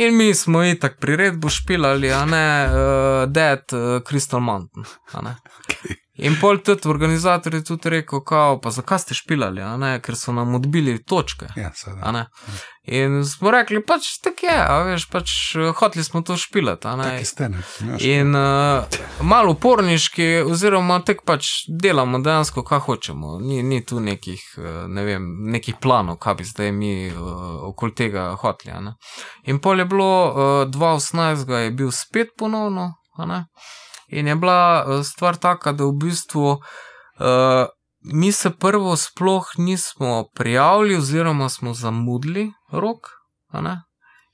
In mi smo itak priredbo špilali, a ne, uh, Dead uh, Crystal Mountain. Okay. In pol tudi organizator je tudi rekel, kao, pa zakaj ste špilali, ker so nam odbili točke. Ja, seveda. In smo rekli, pač tako je, veš, pač hoteli smo to špilati, a ne. Taki ste, ne? Ja, In uh, malo uporniški, oziroma tek pač delamo dejansko, kaj hočemo. Ni, ni tu nekih, eh, ne vem, nekih planov, kaj bi zdaj mi uh, okoli tega hoteli. In pol je bilo, uh, 2018 je bil spet ponovno, a ne. In je bila eh, stvar taka, da v bistvu uh, mi se prvo sploh nismo prijavili, oziroma smo zamudili rok.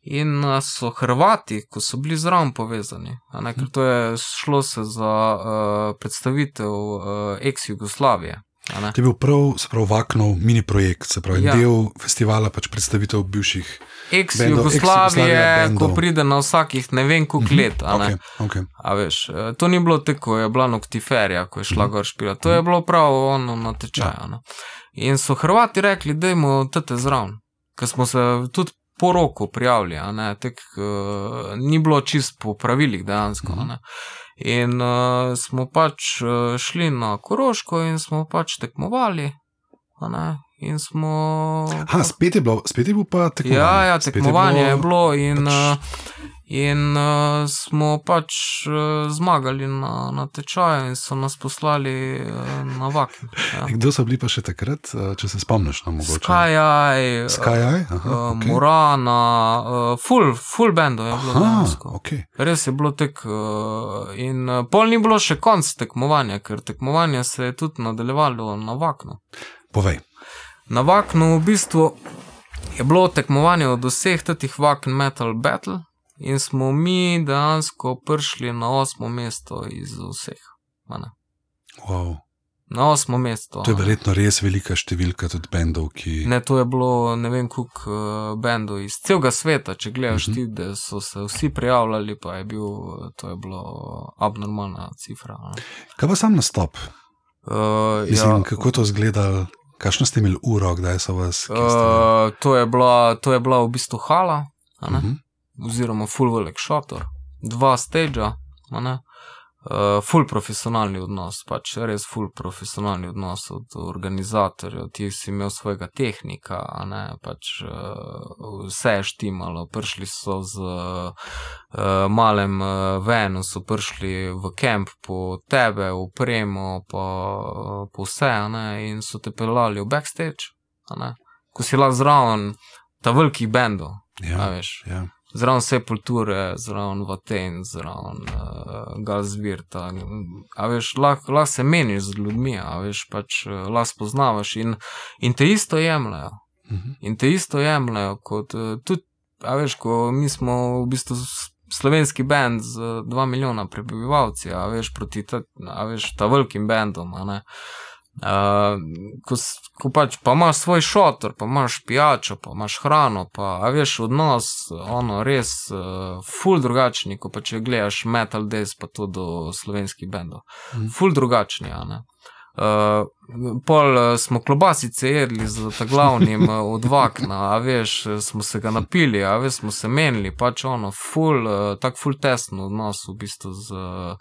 In uh, so Hrvati, ko so bili zraven povezani, ne, ker to je šlo za uh, predstavitev uh, ex-Jugoslavije. Ne. To je bil prav, se pravi, Vaknov mini projekt, se pravi, ja. Del festivala, pač predstavitev bivših. Ex-Jugoslavije, ko pride na vsakih ne vem koliko let. a ne. Okay, okay. A veš, eh, to ni bilo tako, ko je bila noktiferja, ko je šla Mhm. gor špila. To je bilo prav ono na tečaju. Ja. In so Hrvati rekli, da imamo tete zraven, ker smo se tudi po roku prijavili, ne, tek, uh, ni bilo čist po pravilih dejansko. a ne. In uh, smo pač uh, šli na Koroško in smo pač tekmovali. In smo. Ha, spet je bilo, spet je bilo pa tekmovanje. Ja, ja, tekmovanje je bilo in, pač- pač... in uh, smo pač uh, zmagali na, na tečaju in so nas poslali uh, na vak. Ja. Kdo so bili pa še takrat, eh, če se spomniš na mogoče? Skajaj, Sky? Aha, uh, okay. Morana, uh, full, full bando je bilo. Aha, dejansko. okay. Res je bilo tek. Uh, in uh, pol ni bilo še konc tekmovanja, ker tekmovanje se je tudi nadaljevalo na vaknu. Povej. Na Vaknu v bistvu je bilo tekmovanje od vseh teh Vakn Metal Battle in smo mi dejansko prišli na osmo mesto iz vseh. Wow. Na osmo mesto. To je verjetno res velika številka tudi bendov, ki. Ne, to je bilo ne vem koliko uh, bendov iz celega sveta, če gledaš Mhm. ti, da so se vsi prijavljali, pa je bil, to je bilo abnormalna cifra. ne. Kaj pa sam nastop? Uh, Mislim, ja. kako to izgledalo, kakšno ste imeli uro, kdaj so vas. uh, to, je bila, to je bila v bistvu hala. a ne. Oziroma full velik šotor, dva stagea. Uh, full profesionalni odnos, pač res full profesionalni odnos od organizatorjev, ti si imel svojega tehnika, a ne, pač uh, vse je štimalo, prišli so z uh, malem uh, venu, so prišli v kamp po tebe, v premo, pa po vse, a ne, in so te pelali v backstage, a ne, ko si lahko zraven ta velikih bendov, Ja, veš. ja. Zraven vse kulture, zraven Vaten, zraven uh, Galzvirta. A veš, lahko lah se meniš z ljudmi, a veš, pač uh, lahko spoznavaš in, in te isto jemljajo. Mhm. In te isto jemljajo kot uh, tudi a veš, ko mi smo v bistvu slovenski bend z 2 milijona prebivalci, a veš, proti ta, a veš, ta velikim bendom, a ne. Uh, ko, s- ko pač pa imaš svoj šotor, pa imaš pijačo, pa imaš hrano, pa a veš odnos, ono res uh, ful drugačni, ko pa če gledaš Metal Days, pa to do slovenskih bendov. Mhm. Ful drugačni, a ne. Uh, pol uh, smo klobasice jedli z ta glavnim uh, od vakna, a veš, eh, smo se ga napili, a veš, smo se menili, pač ono, ful, uh, tak ful tesno odnos v bistvu z uh,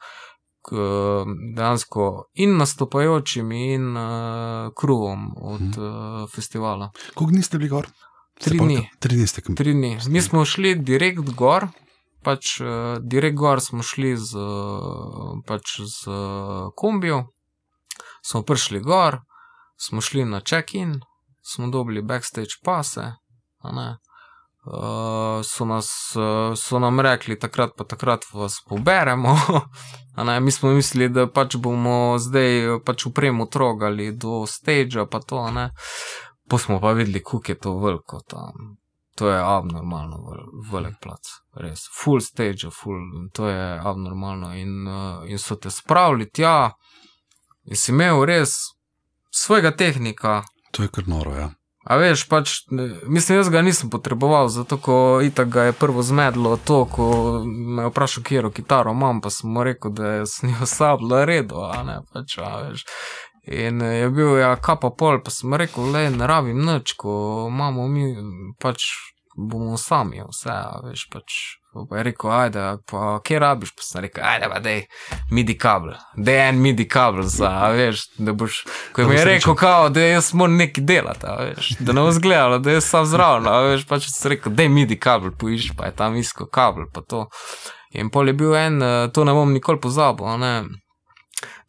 dejansko in nastopajočimi in uh, kruvom od uh, festivala. Koliko dni ste bili gor? Tri dni. Tri dni ste kam. Tri dni. Mi smo šli direkt gor, pač direkt gor smo šli z, pač z kombijo, smo prišli gor, smo šli na check-in, smo dobili backstage pase, so, nas, uh, so nam rekli, takrat pa takrat vas poberemo. Ne, mi smo mislili, da pač bomo zdaj eh, pač upremo trogali do stage, pa to. Ne. Pa smo pa videli, kako je to veliko tam. To je abnormalno vel- velik plac, res. Full stage, full, to je abnormalno. In, in so te spravili tja, in si imel res svojega tehnika. To je kar noro, ja. A veš, pač, mislim, jaz ga nisem potreboval, zato ko itak ga je prvo zmedlo to, ko me je vprašal, kje kitaro imam, pa sem mu rekel, da je s njo sabla redo, a ne pač, a veš. In je bil ja kapa pol, pa sem rekel, le ne rabim nič, ko imamo mi, pač bomo sami, vse, a veš, pač. Pa je rekel, ajde, pa kje rabiš, pa sem rekel, ajde, pa dej, midi kabel, dej en midi kabel za, a veš, da boš, ko mi je rekel, kao, da jaz moram nekaj delati, a veš, da ne bo zgledalo, da jaz sam zraven, a veš, pač sem rekel, dej midi kabel, poišči, pa je tam iskal kabel, pa to. In pol je bil en, eh, to ne bom nikoli pozabil, ne.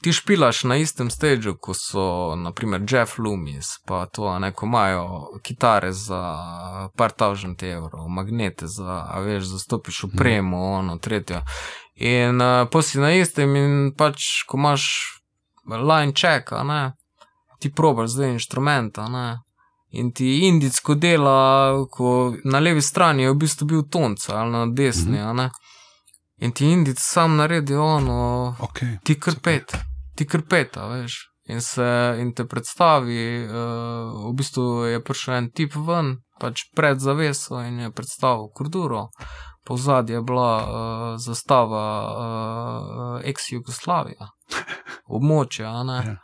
Ti špilaš na istem stageu, ko so naprimer Jeff Loomis, pa to, ne, ko imajo kitare za par tavžent evrov, magnete za, a veš, zastopiš upremo, ono, tretjo. In uh, pa si na istem in pač, ko imaš line check, ne, ti probaš zdaj inštrument, a ne. In ti indijsko dela, ko na levi strani je v bistvu bil tonc ali na desni, a ne. In ti indic sam naredi ono, Okay. ti kar pet, ti kar pet, a veš. In, se, in te predstavi, uh, v bistvu je prišel en tip ven, pač pred zaveso in je predstavil kurduro. Po zadnji je bila uh, zastava uh, ex-Jugoslavija, območje, a ne. Ja.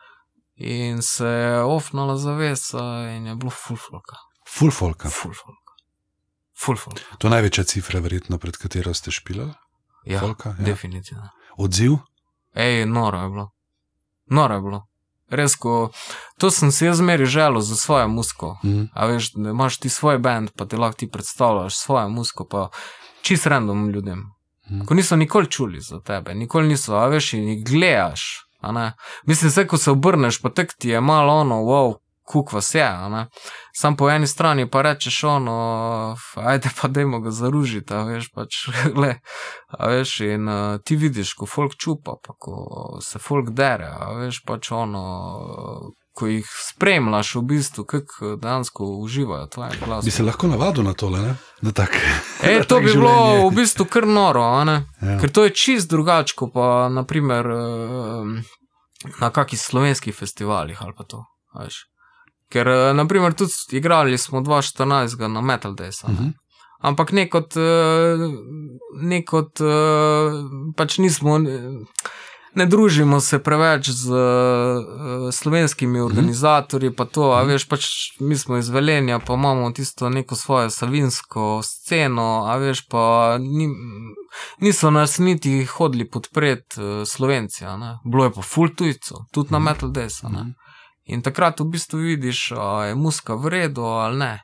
In se je ofnala zavesa in je bilo fulfolka. Full folka. Fulfolka. Fulfolka. To je največja cifra, verjetno, pred katero ste špilali. Ja, Folka, ja. definitivno. Odziv. Ej, noro je bilo. Noro je bilo. Res, ko to sem si jaz zmeri želel za svojo musko. Mhm. A veš, da imaš ti svoj bend, pa ti lahko ti predstavljaš svojo musko, pa čist random ljudem. Mhm. Ko niso nikoli čuli za tebe, nikoli niso, a veš, in jih gledaš. Mislim, vse, ko se obrneš, pa tek ti je malo ono, wow, kuk vas je. a ne. Sam po eni strani pa rečeš ono, ajde pa dajmo ga zaružiti, a veš, pač, le, a veš, in uh, ti vidiš, ko folk čupa, pa ko se folk dere, a veš, pač ono, ko jih spremljaš v bistvu, kako dejansko uživajo tvoje Bi glasbe. se lahko navadil na tole, ne? na tak. E, to tak bi bilo v bistvu kar noro, a? Ja. Ker to je čist drugače, pa naprimer eh, na kakih slovenskih festivalih ali pa to. a Veš. Ker, eh, naprimer, tudi igrali smo 2014 na Metal Days. ne. Mhm. Ampak ne kot, eh, ne kot eh, pač nismo, ne družimo se preveč z eh, slovenskimi organizatorji, pa to, a veš, pač mi smo iz Velenja, pa imamo tisto neko svojo savinsko sceno, a veš, pa ni, niso nas niti hodili podpreti eh, Slovenci, ne. Bilo je pa full tujcev, tudi na Mhm. Metal Days, a ne. In takrat v bistvu vidiš, a je muska v redu ali ne.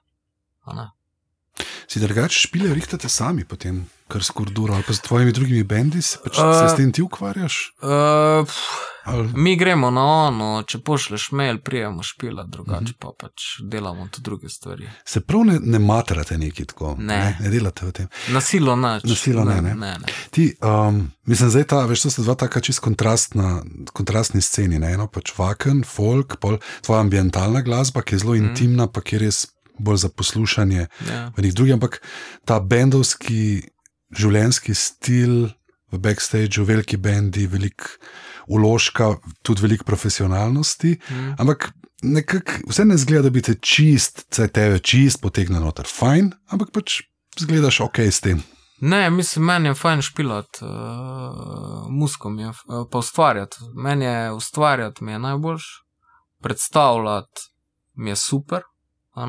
Ne. Si drugače špile rihtate sami, potem, kar s kurduro ali pa s tvojimi drugimi bendi, se, pač, Uh, se s tem ti ukvarjaš? Uh, Ali... mi gremo na ono, če pošleš mail, prijemo špila, drugače Mhm. pa pač delamo tudi druge stvari. Se prav ne, ne materate neki tako? Ne. ne, ne delate v tem. Na silo nič. Na silo ne, ne. ne, ne. Ti, um, mislim, zdaj ta, veš, to sta dva taka čist kontrastna, kontrastni sceni. Ne? Eno pač vaken, folk, pol tvoja ambientalna glasba, ki je zelo Mhm. intimna, pa ki res bolj za poslušanje Ja. v njih drugih, ampak ta bendovski življenjski stil v backstageu, veliki bendi, veliko uložka, tudi veliko profesionalnosti. Mm. Ampak nekako vse ne zgleda, da bi te čist, vse tebe čist potegnil noter, fajn, ampak pač zgledaš ok s tem. Ne, mislim, meni je fajn špilat, uh, muskom je, uh, pa ustvarjati. Meni je ustvarjati mi je najboljš, predstavljati mi je super. Uh,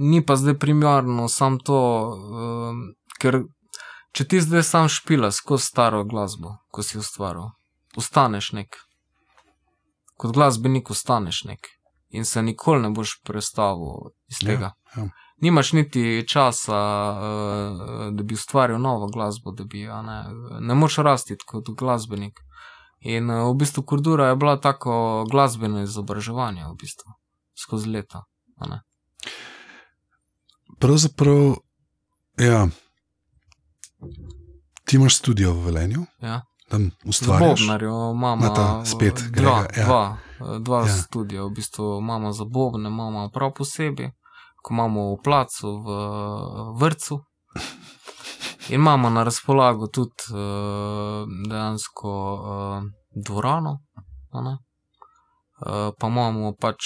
ni pa zdaj primarno samo to, uh, ker če ti zdaj sam špilaš skozi staro glasbo, ko si ustvaril, ostaneš nek. Kot glasbenik ostaneš nek in se nikoli ne boš prestavil iz Ja, tega. ja. Nimaš niti časa, uh, da bi ustvaril novo glasbo, da bi, a ne, ne moš rasti kot glasbenik. In uh, v bistvu Kurdura je bila tako glasbeno izobraževanje, v bistvu, skozi leta. Pravzaprav, ja, ti imaš studio v Velenju, Ja. tam ustvarjaš. Bobnarjo imamo Na ta spet dva, Grega, ja. dva, eh, dva Ja. ja. studija, v bistvu imamo za Bobne, imamo prav posebej, ko imamo v placu, v vrtu. In imamo na razpolago tudi uh, dejansko uh, dvorano, uh, pa imamo pač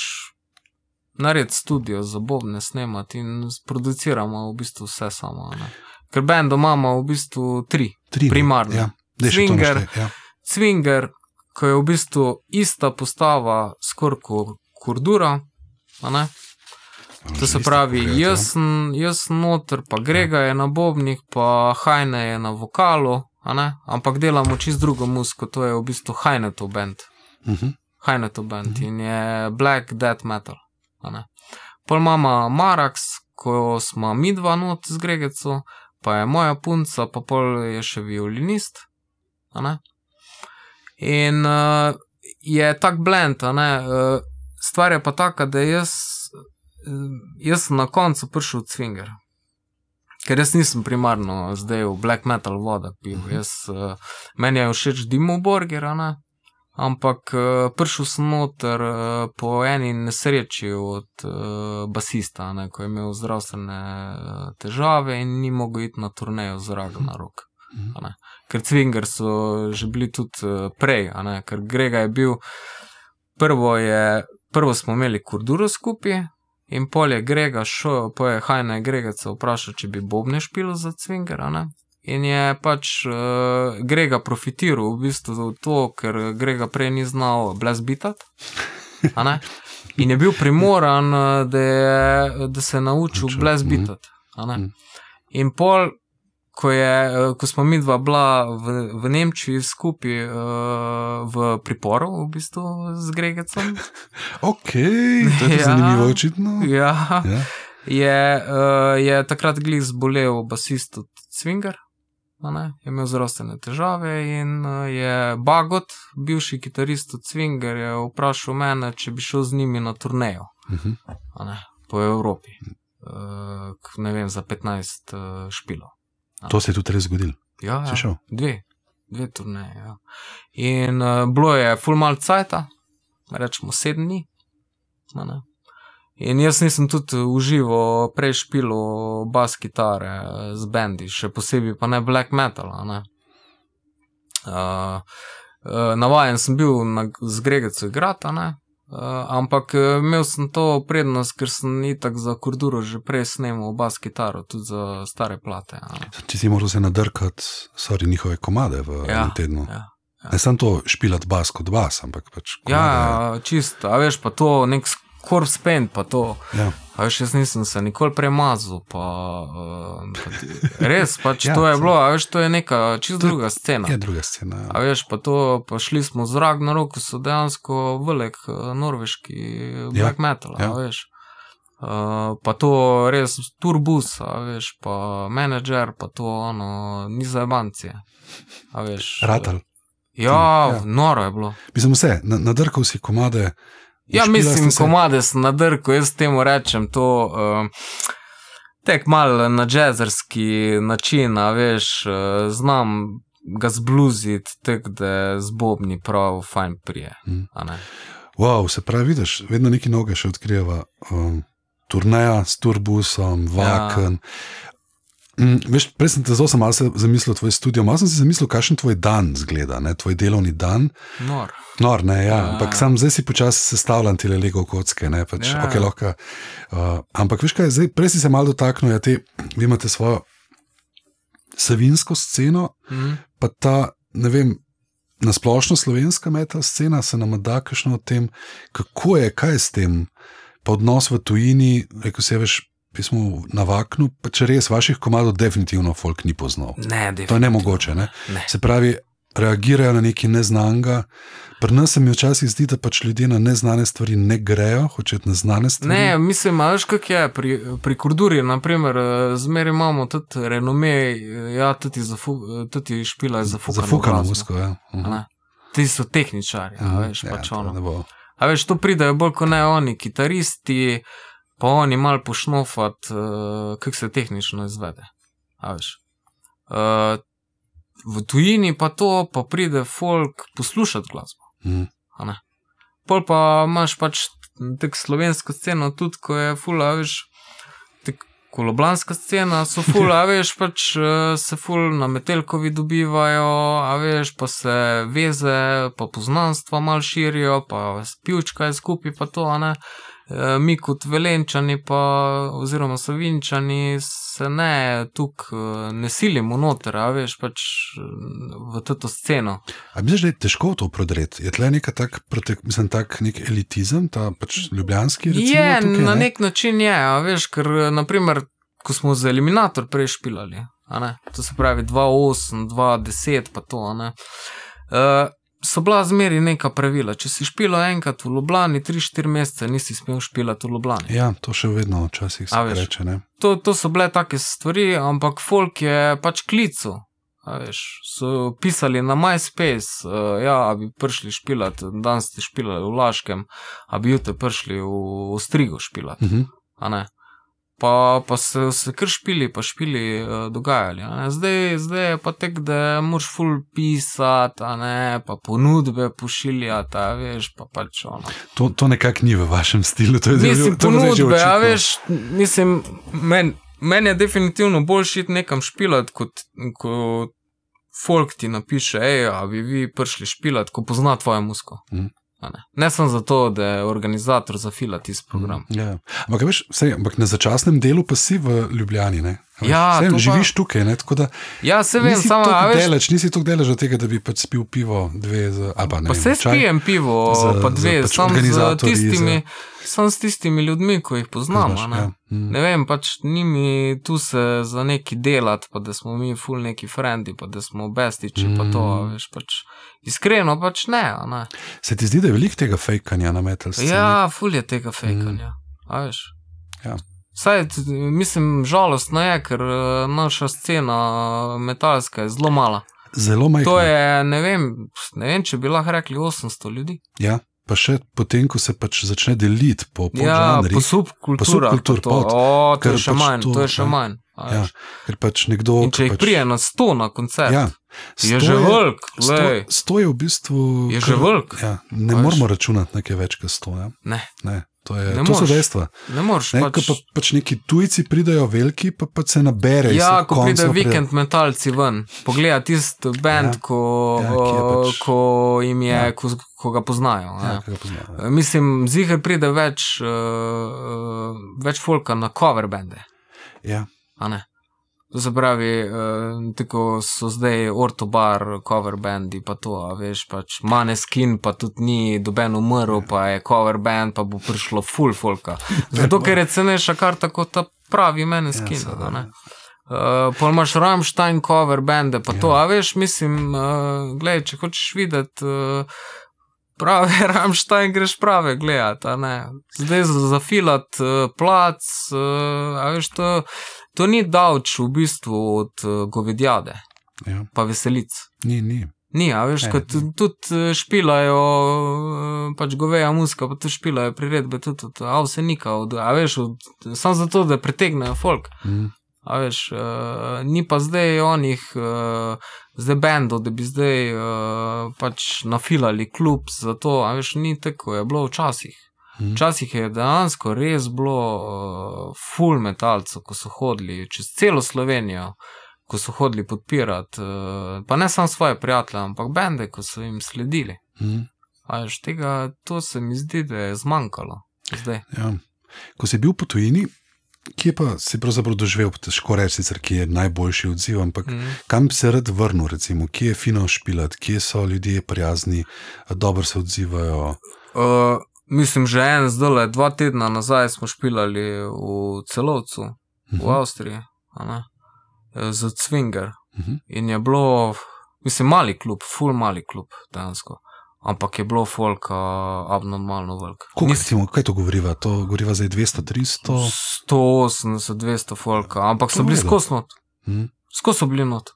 nared studio za bobne snemati in produciramo v bistvu vse samo. ne. Ker bendo imamo v bistvu tri. Tri, ne? primarne. Ja, Swinger. naštej, Ja. Cvinger, ko je v bistvu ista postava skoraj kot Kurdura. To se pravi, pogledati, ja. jaz jaz noter, pa Grega je na bobnih, pa Hajne je na vokalu, ampak delamo čist drugo muziko, to je v bistvu Hajnetov band. Mhm. Hajnetov band in je black death metal. Pol imamo Marax, ko smo mi dva not z Gregeco, pa je moja punca, pa pol je še violinist. a ne. In uh, je tak blend, a ne. Uh, stvar je pa taka, da jaz, uh, jaz sem na koncu prišel v Cvinger. Ker jaz nisem primarno zdaj v black metal vodah pil. Mhm. Jaz, uh, meni je všeč Dimo Borger, a ne. Ampak uh, prišel sem noter uh, po eni nesreči od uh, basista, ne, ko je imel zdravstvene uh, težave in ni mogel iti na turnejo z Ragnarok. A ne. Ker Cvinger so že bili tudi uh, prej, ne, ker Grega je bil. Prvo, je, prvo smo imeli Kurduro skupaj, in pol je Grega šel, pa je Hajna Grega se vprašal, če bi Bobne špilo za Cvinger. In je pač uh, Grega profitiral v bistvu za to, ker Grega prej ni znal blazbitati. In je bil primoran, eh, da, je, da se je naučil blazbitati. ne. mhm. In pol, ko, je, eh, ko smo mi dva bila v, v Nemčiji skupaj uh, v priporu, v bistvu z Gregecem, Ok, to je Ja. zanimivo, očitno. ja, Ja. je, uh, je takrat glih zbolel basist od Cvinger. Ne, Je imel zdravstvene težave in uh, je Bagot, bivši kitarist od Cvinger, je vprašal mene, če bi šel z njimi na turnejo Mhm. a ne, po Evropi. Uh, ne vem, za 15 uh, špilov. To se je tudi res zgodilo. Ja, ja. šel? Dve, dve turneje. Ja. In uh, bilo je full mal cajta, rečemo sedem dni. In jaz nisem tudi užival prej špilo bas kitare eh, z bendi, še posebej pa ne black metal. a Ne. Uh, uh, navajen sem bil na, z Gregecu igrati, a ne. Uh, ampak eh, imel sem to prednost, ker sem itak za Kurduro že prej snemal bas kitaro, tudi za stare plate. Ti si moral se nadrkati, sorry, njihove komade v Ja, enem tednu. ja. Ne samo to špilat bas kot bas, ampak pač. komade. Ja, čisto, a veš pa to, nek skorp spend, pa to. ja. A veš, jaz nisem se nikoli premazal, pa, uh, pa ti- res, pač Ja, ja, to je saj. bilo, a veš, to je neka čisto To druga scena. je druga scena. A Ja. veš, pa to, pa šli smo z Ragnarok, so dejansko velik eh, norveški black metal, ja. a veš. Uh, pa to res turbus, a veš, pa menedžer, pa to ono, ni za bancije. A veš. Ratal. Ja, Ja. ja, noro je bilo. Mislim, vse, na- nadrkal si komade. Ja, mislim, se- komade sem na drku, jaz temu rečem to. Uh, Tek mal na jazzerski način, veš, uh, znam ga zbluziti, tako da z bobni prav fajn prije. Ne. Wow, se pravi, vidiš, vedno neki noge še odkrijeva. Um, turneja s turbusom, vaken. Ja. Mm, veš, prej sem te zelo malo zamislil, tvoj studio, malo sem si zamislil, kakšen tvoj dan zgleda, ne? tvoj delovni dan. Nor. Nor, ne, ja. ja. Ampak sam zdaj si počasi sestavljam te lego kocke, ne, pač, ja. okay, lahko, uh, ampak veš kaj, zdaj, prej si se malo dotaknil, ja, te, vi imate svojo savinsko sceno, Mhm. pa ta, ne vem, nasplošno slovenska metal scena se nam da kakšno o tem, kako je, kaj je s tem, pa odnos v tujini, rekel si, veš, pismo na vaknu, če res vaših komadov definitivno folk ni poznal. Ne, To je nemogoče, ne? Ne. Se pravi, reagirajo na nekaj neznanega. Pri nas se mi včasih zdi, da pač ljudje na neznane stvari ne grejo, hočejo na znane stvari. Ne, mislim, a veš, kak je pri, pri Kurduri, naprimer, eh, zmeraj imamo tudi renome, eh, ja, tudi, zafu, eh, tudi špila je zafukana. Zafukano glasba, musko, ja. a Mhm. ne. Ti so tehničari, a Mhm, veš, ja, pač ono. A veš, to pridajo bolj kot ne oni, kitaristi, pa oni mal pošnofat, uh, kako se tehnično izvede. A veš. Uh, v tujini pa to, pa pride folk poslušati glasbo. Ne. Pol pa imaš pač tako slovensko sceno, tudi ko je fula, veš, tako koloblanska scena, so fula, veš, pač eh, se ful na metelkovi dobivajo, a veš, pa se veze, pa poznanstva mal širijo, pa spivčka je skupaj, pa to, a ne. Eh, Mi kot velenčani, pa, oziroma savinčani, se ne tukaj ne silimo noter, a veš, pač eh, v to sceno. A misliš, da je težko to prodreti? Je tle neka tak, protek, mislim, tak nek elitizem, ta pač ljubljanski recimo, Je, tukaj, na ne? nek način je, a veš, ker naprimer, ko smo za eliminator prej špilali, a ne, to se pravi 2-8, 2-10, pa to, a ne. Uh, so bila zmeri neka pravila. Če si špilo enkrat v Ljubljani, 3-4 mesece nisi smel špilati v Ljubljani. Ja, to še vedno včasih se veš. reče. Ne? To, to so bile take stvari, ampak folk je pač klical. Veš, so pisali na MySpace, uh, ja, bi prišli špilati, danes ste špilali v Laškem, a bi jutri prišli v, v Strigo špilati. Uh -huh. Pa, pa se, se kar špili, pa špili uh, dogajali. Zdaj, zdaj je pa tek, da moraš ful pisati, ne, pa ponudbe pošiljati, veš, pa pač ono. To, to nekako ni v vašem stilu. To je Mislim, bo zdaj že ponudbe, a veš, mislim, meni men je definitivno bolj šit nekam špilati, kot ko folk ti napiše, hej, a bi vi prišli špilati, ko pozna tvojo musko. Mhm. Ne, ne sem zato, da je organizator zafila tisti program. Ja. Ampak, veš, sej, ampak na začasnem delu pa si v Ljubljani. Ne? A Ja, saj to pa- živiš tukaj. Ne? Tako da Ja, se vem, samo, a tako veš, deleč, nisi tako deleč od tega, da bi pač spil pivo, dve, z, ali pa ne. Pa vem, se spijem pivo, za- pa za dve, pač sam, z tistimi, sam s tistimi ljudmi, ko jih poznam. Poznaš, a ne. ja. Mm. Ne vem, pač ni mi tu se za neki delati, pa da smo mi ful neki frendi, pa da smo bestiči, pa to, Mm. veš, pač iskreno pač ne. ne. Se ti zdi, da je veliko tega fejkanja na metal sceni? Ja, ful je tega fejkanja. Mm. Ja. Saj, mislim, žalostno je, ker eh, naša scena metalska je zelo mala. Zelo majhno. To je, ne vem, ne vem, če bi lahko rekli 800 ljudi. Ja, pa še potem, ko se pač začne deliti po Ja, podžanrih. po subkulturah. subkultur, pa to. pod. O, to je še pač manj, to, to je še ja. manj. a Ja, veš. ker pač nekdo. In če jih pač, prije na 100 na koncert, ja, je že velik, Sto, sto je v bistvu. Je že velik. Ja, ne moramo računati nekaj več kot sto. Ja. Ne, Ne, to, je, Ne to so dejstva. ne moreš Ne, pač. Pa, pač neki tujci pridajo, veliki pa, pa se nabere. Ja, ko pride vikend metalci ven, pogleda tisti band, Ja. ko, Ja, pač- ko jim je, Ja. ko, ko ga poznajo. Ja, Ja. ga poznajo, ja. Mislim, zihar pride več, uh, več folka na cover bende. Ja. a ne. To se pravi, uh, tako so zdaj ortobar, cover bandi, pa to, veš, pač maneskin, pa tudi ni doben umrl, pa je cover band, pa bo prišlo full folka. Zato, ker je cenejša karta kot ta pravi maneskin. Ja, seveda. a ne. Uh, pol imaš Rammstein cover bande, pa ja. to, a veš, mislim, uh, gledaj, če hočeš videti. Uh, Prave Rammstein greš prave gledati, a ne. Zdaj za- zafilat uh, plac, uh, a veš, to, to ni davč v bistvu od uh, govedjade, Ja. pa veselic. Ni, ni. Ni, a veš, kot tudi eh, špilajo, eh, pač goveja muska, pa tudi špilajo priredbe, tudi od avsenika, od, a veš, od, samo zato, da pritegnejo folk. Mm. A veš, uh, ni pa zdaj onih, uh, zdaj bendov, da bi zdaj uh, pač nafilali klub za to, a veš, ni tako, je bilo včasih. Včasih je dejansko res bilo uh, full metalcev, ko so hodili čez celo Slovenijo, ko so hodili podpirati, uh, pa ne samo svoje prijatelje, ampak bende, ko so jim sledili. Mhm. A veš, tega, to se mi zdi, da je zmanjkalo zdaj. Ja. Ko si bil po tujini, kje pa si pravzaprav doživel, težko reči, sicer, kje je najboljši odziv, ampak Mhm. kam bi se rad vrnil, recimo, kje je fino špilat, kje so ljudje prijazni, dobro se odzivajo. Uh, mislim, že en, zdaj dva tedna nazaj smo špilali v celovcu, v Mhm. Avstriji, za Cvinger. Mhm. In je bilo, mislim, mali klub, full mali klub, dejansko. Ampak je bilo folka abnormalno velik. Koliko, recimo, kaj to govoriva? To govoriva zdaj 200, 300. 180, 200 folka, ampak To so bili skozi not, Mhm. skozi so bili not.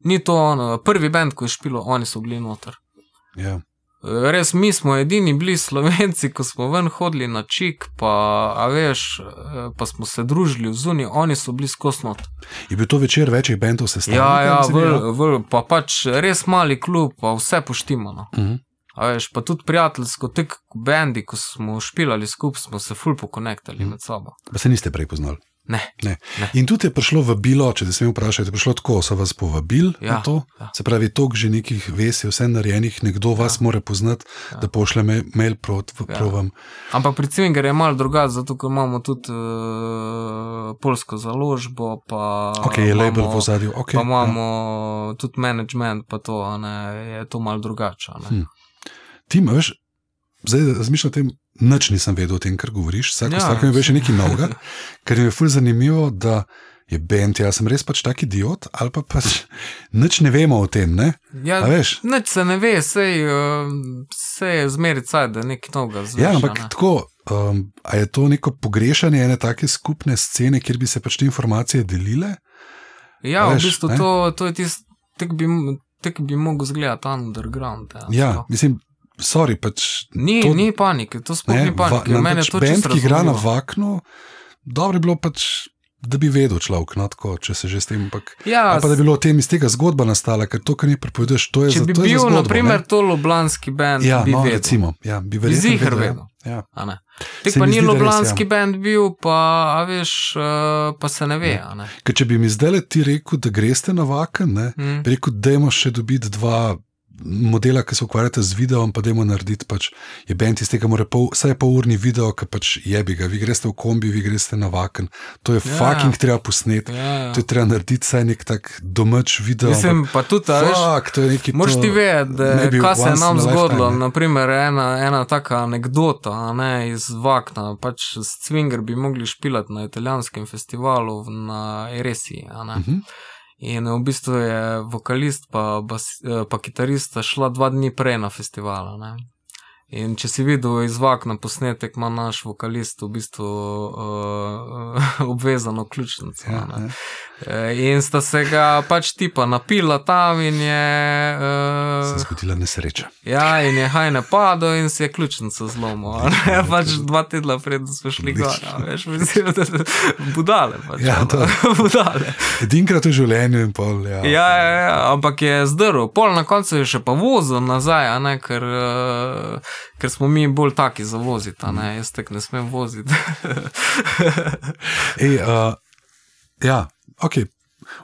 Ni to ono, prvi bend, ko je špilo, oni so bili noter. Ja. Res, mi smo edini bili slovenci, ko smo ven hodili na čik, pa, a veš, eh, pa smo se družili zuni, oni so bili skozi not. Je bil to večer večjih bendov sestavljen? Ja, ja, vel, vel, pa pač res mali klub, pa vse poštimano. Mhm. A veš, pa tudi prijateljsko, tek bendi, ko smo špilali skupaj, smo se ful pokonektali Mhm. med sabo. Pa se niste prej poznali. Ne. Ne. Ne. In tudi je prišlo vabilo, če te smem vprašati, je prišlo tako, so vas povabili Ja, na to. ja. Se pravi, toliko že nekih vez je vse narejenih, nekdo vas mora poznati, Ja. da pošle mail proti Ja. ja. vam. Ampak pri Cvinger je malo drugače, zato ker imamo tudi uh, polsko založbo, pa Ok, je label imamo- v zadju. Okay, pa imamo ja. tudi management, pa to, ne, je to malo drugače. a ne. Hm. Tim, veš, zdaj razmišljam o tem, nič nisem vedel o tem, kar govoriš. Vsako Ja, ki mi je še nekaj novega, ker je fulj zanimivo, da je bend, jaz sem res pač tak idiot, ali pa pač nič ne vemo o tem, ne? Ja? Nič se ne ve, sej, uh, sej je zmeri caj, da nekaj novega zveš. Ja, ampak ne. tako, um, a je to neko pogrešanje ene take skupne scene, kjer bi se pač te informacije delile? Ja, a v veš, bistvu ne? to, to je tisto, tek bi, tek bi mogel zgledati underground. Ja, Ja, sploh. mislim, sorry, pač. Ni, to- ni panike, to sploh Ne, ni panike. va- Mene pač to band, čisto ki igra na razumljivo. vaknu, dobro je bilo pač. Da bi vedel človek, no, tako, če se že s tem. Ampak, Ja, ali pa da bi bilo o tem iz tega zgodba nastala, ker to, kar ne prepoveduješ, to je Če za bi to je za bil, zgodbo, na primer, ne? to ljubljanski bend, ja, bi no, vedel. recimo, ja, bi Bi verjetno ziher vedel, ja. vedel. Ja. a ne. Tek pa ni ljubljanski ja. bend bil, pa, veš, uh, pa se ne ve. Ja. a Ne. Ker če bi mi zdaj ti rekel, da greste na vaken, ne, Mm. bi rekel, da imamo še dobiti dva modela, ki se ukvarjata z videom, pa da imamo narediti. Pač je bend iz tega, mora pol, vsaj pol urni video, ki pač jebi ga. Vi greste v kombi, vi greste na vaken. To je Ja. fucking treba posneti. Ja, ja. To je treba narediti, saj nek tak domač video. Mislim, pa tudi, a veš, Fuck, to je Moraš to, ti vedeti, kaj se je nam zgodilo. lifetime. Naprimer, ena, ena taka anekdota ne, iz Vakna. Pač s Cvinger bi mogli špilati na italijanskem festivalu na Eresi. a ne. In v bistvu je vokalist pa, bas, eh, pa kitarista šla dva dni prej na festival. Ne? In če si videl iz Vakna posnetek, ima naš vokalist v bistvu uh, obvezano ključnico. Ja, ne. Ja. Eh, In sta se ga pač tipa napila tam, in je. Se je Uh, zgodila nesreča. ja, in je hajne padel, in si je ključnico zlomil. a ne. Pač dva tedna pred, smo šli gor. Veš, mislim, da budale. Pač, Ja, to. budale. Edinkrat v življenju in pol. Ja, Ja, ja, ja, ampak je zdrl, pol na koncu je še pa vozil nazaj, a ne, ker, uh, ker smo mi bolj taki za voziti, a ne, jaz tek ne smem voziti. Ej, uh, ja, ok.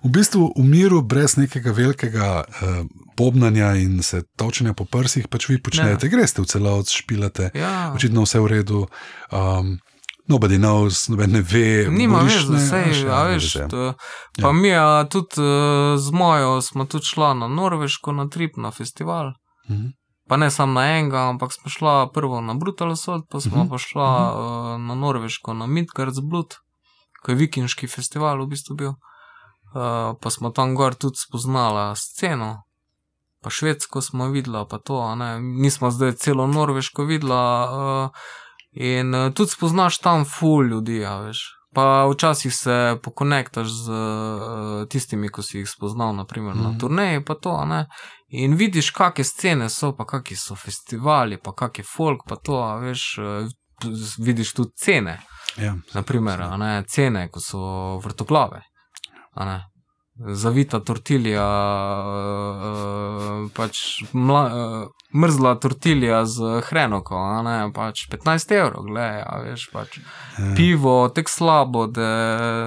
V bistvu v miru, brez nekega velikega uh, bobnanja in se točenja po prsih, pač vi počnete, ja. greste v celot, špilate, ja, očitno vse v redu. Um, Nobody knows, noben ne ve. nima boriš, veze, ne, sej, še, a ne veš, to, pa Ja. mi a, tudi uh, z mojo smo tudi šla na Norveško na trip na festival. Mhm. Pa ne samo na enega, ampak smo šla prvo na Brutal Assault, pa smo Mhm, pa šla uh, na Norveško na Midgard's Blood, ko je vikinški festival v bistvu bil. Uh, pa smo tam gor tudi spoznala sceno, pa švedsko smo videla, pa to, ne, nismo zdaj celo Norveško videla. Uh, in uh, tudi spoznaš tam ful ljudi, a veš. Pa včasih se pokonektaš z uh, tistimi, ko si jih spoznal, naprimer na Mhm. turneji, pa to, ne. In vidiš, kakšne scene so, pa kakšni so festivali, pa kakšen folk, pa to, veš, eh, vidiš tudi cene. Ja, Naprimer, a ne, cene, ko so vrtoglave. Zavita tortilja, eh, pač mla, eh, mrzla tortilja z hrenoko, ne, pač 15 evrov, gledaj, veš, pač ja, pivo, tek slabo, da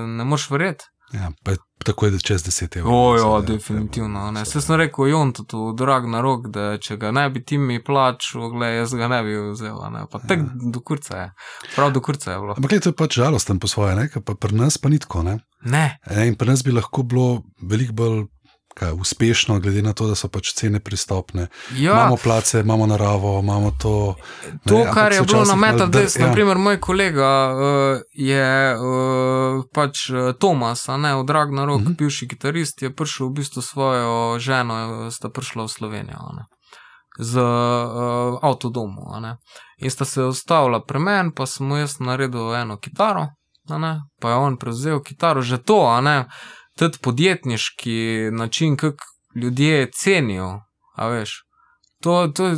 ne moš verjeti. Ja, pa je tako je čez 10 evrov. Ojo, seveda, definitivno. Ne. Saj sem rekel, Jon, to tu drag na rok, da če ga ne bi ti mi plačal, gled, jaz ga ne bi vzel. Ne. Pa tek do kurca je. Prav do kurca je bilo. Ampak gled, to je pač žalosten po svoje, ne? pa pri nas pa ni tako. Ne? Ne, E, In pri nas bi lahko bilo veliko bolj kaj, uspešno, glede na to, da so pač cene pristopne. ja. Imamo place, imamo naravo, imamo to. To, ampak kar je bilo na malo Metal dr- Desk, ja. naprimer, moj kolega uh, je uh, pač uh, Tomas, ne od Ragnarok, Mhm. uh -huh. bivši kitarist, je prišel v bistvu svojo ženo, eh, sta prišla v Slovenijo. ne. Z uh, avtodomu. ne. In sta se ustavila pri meni, pa sem mu jaz naredil eno kitaro, ne, pa je on prevzel kitaro, že to, a ne, tudi podjetniški način, kako ljudje cenijo, veš. To, to,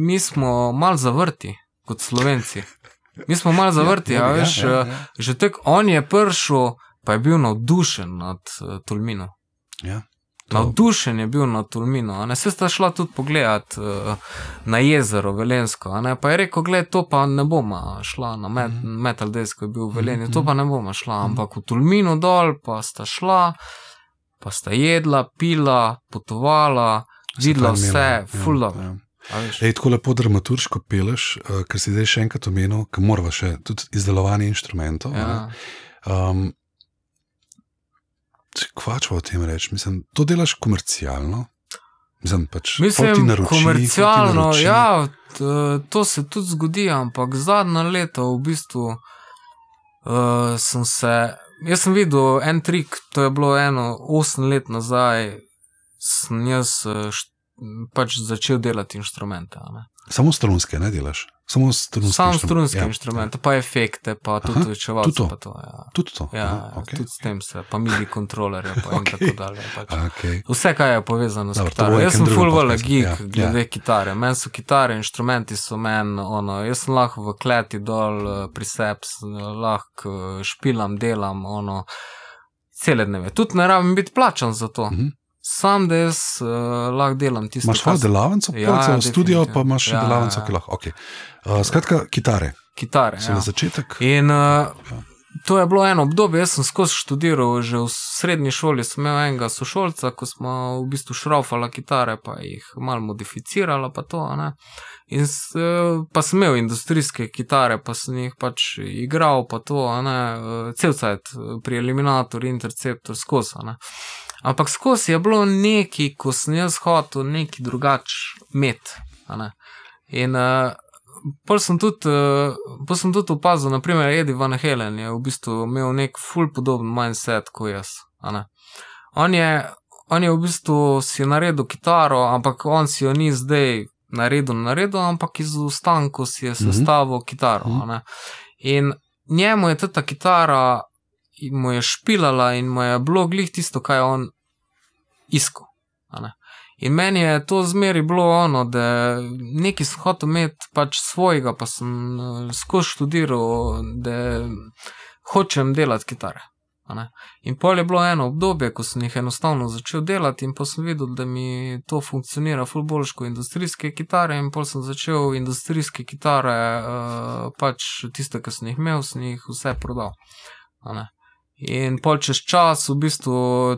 mi smo mal zavrti, kot slovenci. Mi smo mal zavrti, Ja, ja, veš. ja, ja. eh, Že tako on je prišel, pa je bil navdušen nad uh, Tolmino. Ja. To- Navdušen je bil nad Tolmino. a Ne, se sta šla tudi pogledat uh, na jezero Velensko. a Ne, pa je rekel, gled, to pa ne bomo šla na met, Mhm. Metal Desk, ko je bil v Velenju, to pa ne bomo šla, ampak v Tolmino dol pa sta šla, pa sta jedla, pila, potovala, videla Se vse, full ja, ja. Ej, tako lepo dramaturško peleš, uh, ker si zdaj še enkrat omenil, ker moramo še tudi izdelovanje inštrumentov. Ja. Um, Kvačo o tem reči, mislim, to delaš komercialno. Mislim, pač, Mislim, naroči, ti komercialno, ja, to se tudi zgodi, ampak zadnja leta v bistvu uh, sem se. Jaz sem videl en trik, to je bilo eno osem let nazaj, sem jaz eh, št- pač začel delati inštrumente. ne. Samo strunske, ne delaš. Samo strunske. Sam inštrumente. strunske Ja, inštrumente, pa efekte, pa tudi čevalce. tudi to. Pa to, ja. Tudi to. Ja, Aha, okay. okay. tudi s tem se, pa midi kontrolerje, pa in Okej. tako dalje. Pač. Okay. Vse, kar je povezano s Dobro, to kitaro. Jaz sem full podcastu. geek Ja, ja, glede ja. kitare. Meni so kitare, inštrumenti so meni, ono, jaz sem lahko v kleti dol eh, pri sebi, lahko eh, špilam, delam, ono, cele dneve. Tudi ne rabim biti plačan za to. Mhm. Sam, da jaz uh, lahko delam tisto, Imaš svojo delavnico, Ja, ja, ja, studio, pa imaš Ja, delavnico, ja, ki lahko. Okay. Uh, skratka, kitare. kitare. Ja. Ja. Za začetek. In uh, Ja. to je bilo eno obdobje, jaz sem skozi študiral, že v srednji šoli sem imel enega sošolca, ko smo v bistvu šraufala kitare, pa jih malo modificirala, pa to. ne. In eh, pa sem imel industrijske kitare, pa sem jih pač igral, pa to, ne, eh, cel cajt eh, pri eliminatorju, interceptor, skozi. Ampak skozi je bilo neki, ko sem jaz hotel neki drugač met. ne. In uh, pol sem tudi, uh, sem tudi opazil, naprimer, Eddie Van Halen je v bistvu imel nek ful podoben mindset kot jaz. On je, on je v bistvu si naredil kitaro, ampak on si jo ni zdaj naredil, naredil, ampak iz ostankov si je sestavil mm -hmm. kitaro. a ne. In njemu je ta kitara, in mu je špilala in mu je bilo glih tisto, kar je on iskal. In meni je to zmeri bilo ono, da nekaj sem hotel imeti pač svojega, pa sem eh, skozi študiral, da hočem delati kitare. In pol je bilo eno obdobje, ko sem jih enostavno začel delati, in pa sem videl, da mi to funkcionira ful boljš kot industrijske kitare, in pol sem začel industrijske kitare, uh, pač tiste, ki sem jih imel, sem jih vse prodal. ne. In pol čez čas, v bistvu,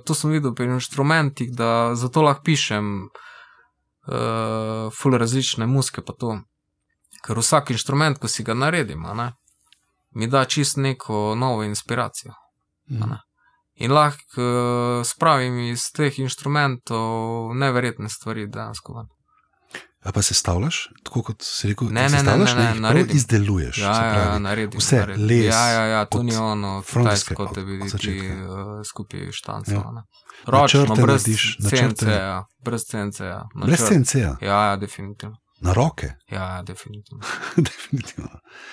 to sem videl pri inštrumentih, da zato lahko pišem uh, ful različne muske, pa to. Ker vsak inštrument, ko si ga naredim, ne, mi da čist neko novo inspiracijo. ne. In lahko uh, spravim iz teh inštrumentov neverjetne stvari dejansko. A pa se stavljaš, tako kot si rekel, Ne, ne, ne, ne, ne, naredim. izdeluješ. Ja, ja, pravi. ja, naredim. vse, naredim. les, Ja, ja, ja, to ni ono, kitajsko, bi od ti uh, skupaj štanco. Ja. Ja. Ročno, brez narediš, načrte. CNC, ja, brez CNC. Ja. Brez. CNC-ja, Ja, ja, definitivno. na roke, Ja, ja, definitivno. definitivno.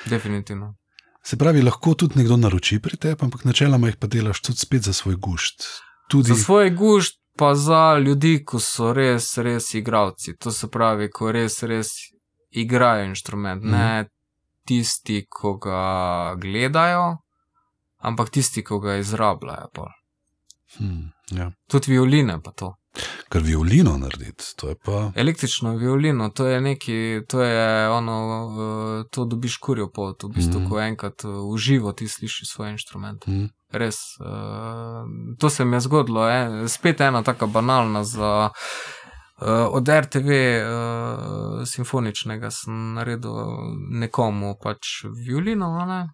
definitivno. Se pravi, lahko tudi nekdo naroči pri tebi, ampak načeloma jih pa delaš tudi spet za svoj gušt. Tudi, Za svoj gušt, pa za ljudi, ko so res, res igravci. To se pravi, ko res, res igrajo inštrument. Mhm. Ne tisti, ko ga gledajo, ampak tisti, ko ga izrabljajo. pol. Hm, ja. Tudi violine pa to. Ker violino narediti, to je pa. Električno violino, to je neki, to je ono, eh, to dobiš kurjo pot, v bistvu, Mhm. ko enkrat eh, v živo ti slišiš svoj inštrument. Hm. Res. Uh, to se mi je zgodilo, eh, spet ena tako banalna za. Od RTV simfoničnega sem naredil nekomu pač violino. Ne?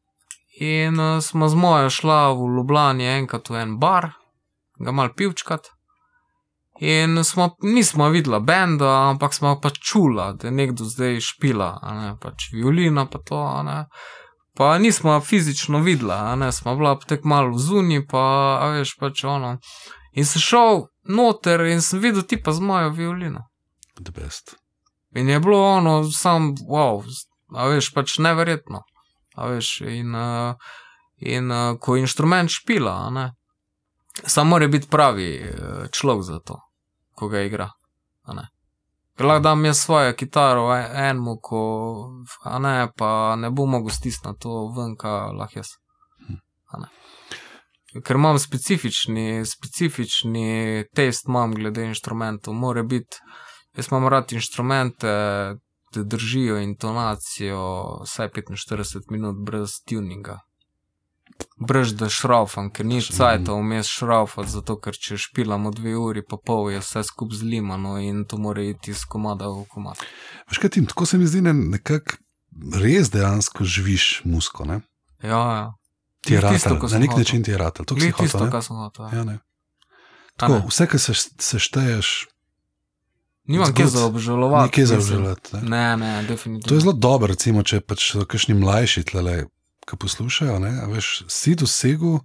In smo z mojo šla v Ljubljani enkrat v en bar, ga mal pivčkat. In smo, nismo videla benda, ampak smo pač čula, da je nekdo zdaj špila, ne, pač violina pa to, ne. Pa nismo fizično videla, ne, smo bila tek malo zunaj, pa a veš pač ono. In sem šel noter in sem videl ti pa z mojo violino. The best. In je bilo ono, sam, wow, a veš, pač neverjetno. A veš, in, uh, in uh, ko inštrument špila, ne, samo mora biti pravi eh, človek za to, ko ga igra. Ker lahko dam jaz svojo kitaro e- enemu, ko, a ne, pa ne bo mogel stisniti to ven, kaj lahko jaz. Ker imam specifični, specifični test, imam glede inštrumentov, mora biti, jaz imam rad inštrumente, da držijo intonacijo vsaj 45 minut brez tuninga. Brž da šraufam, ker ni cajt vmes šraufati, zato ker če špilamo dve uri, pa pol je vse skupaj zlimano in to mora iti iz komada v komad. Veš kaj tim, tako se mi zdi, ne, nekako res dejansko živiš musko. Ne? Ja, ja. Ti je ko na nek način ti je ratelj. To hotel, tisto, kar sem hotel. Ja. Ja, ne. Tako, ne. vse, kar se sešteješ, Nimam kje za obžalovati. ni kje za obžalovati. Ne, ne, definitivno. To je zelo dobro, recimo, če pač so kakšni mlajši tlele, ki poslušajo. Ne, veš, si dosegel,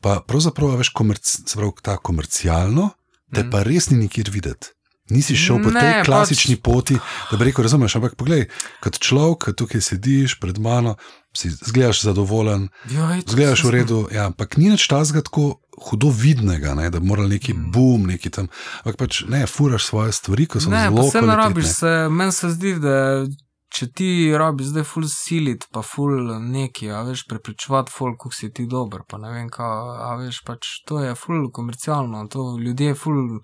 pa pravzaprav, veš, komerc, pravi, ta komercialno, te Mhm. pa res ni nikjer videti. Nisi šel po Ne, tej pač- klasični poti, da bi rekel, razumeš, ampak poglej, kot človek, ki tukaj sediš pred mano, si zgledaš zadovoljen, itak, zgledaš v redu, ja, ampak ni nič tazga tako hudo vidnega, ne, da bi morali neki Mm. boom, neki tam, ampak pač ne, furaš svoje stvari, ko so Ne, zelo pa se ne rabiš se, meni se zdi, da če ti rabiš zdaj ful silit, pa ful neki, a veš, prepričevati folk, kako si ti dober, pa ne vem kaj, a veš, pač to je ful komercialno, to ljudje ful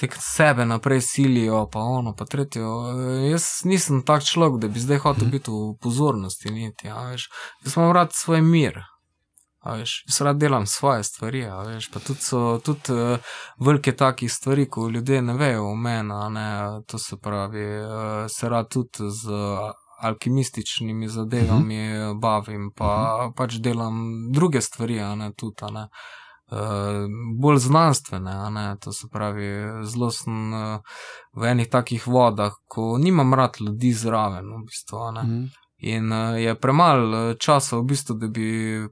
tek sebe naprej silijo, pa ono, pa tretje. Jaz nisem tak človek, da bi zdaj hotel Mhm. biti v pozornosti, niti, a veš, jaz imam rad svoj mir. A veš, jaz rad delam svoje stvari, veš, pa tudi so tudi uh, velike takih stvari, ko ljudje ne vejo o meni, to se pravi, uh, se rad tudi z uh, alkimističnimi zadevami uh -huh. bavim, pa uh -huh. pač delam druge stvari, a ne, tudi, a ne. Uh, bolj znanstvene, ne, to se pravi, zelo sem uh, v enih takih vodah, ko nimam rad ljudi zraven, v bistvu, a ne. Mhm. In uh, je premalo uh, časa, v bistvu, da bi uh,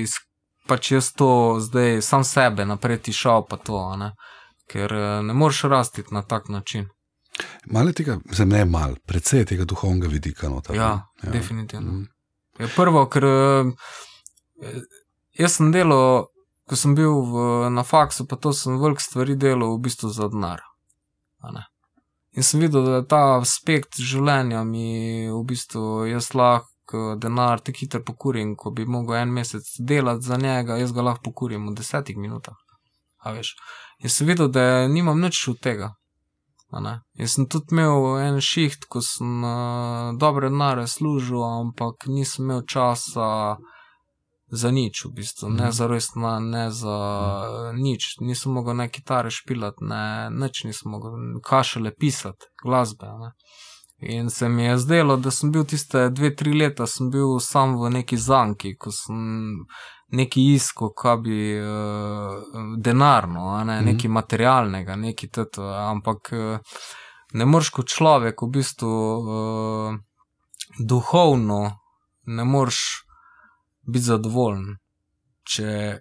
iz, pač jaz to zdaj sam sebe naprej tišal, pa to, ne. ker uh, ne moreš rasti na tak način. Malo je tega, za me je malo, predvsej je tega duhovnega vidika. Notar, Ja, ne. definitivno. Mm. Je prvo, ker uh, jaz sem delal, ko sem bil v, na faksu, pa to sem velik stvari delal v bistvu za denar. In sem videl, da ta aspekt življenja mi v bistvu jaz lahko denar tako hitro pokurim, ko bi mogel en mesec delati za njega, jaz ga lahko pokurim v desetih minutah. A veš. In sem videl, da nimam nič od tega. ne. In sem tudi imel en šiht, ko sem uh, dobre denare služil, ampak nisem imel časa za nič, v bistvu. ne Mhm. za resna, ne za uh, nič. Nisem mogel ne kitare špilati, ne nič nisem mogel, kašele pisati, glasbe. Ne. In se mi je zdelo, da sem bil tiste dve, tri leta, sem bil sam v neki zanki, ko sem neki iskal, kaj bi uh, denarno, a ne, Mhm. nekaj materialnega, nekaj teto, ampak uh, ne moreš kot človek v bistvu uh, duhovno, ne moreš biti zadovoljen, če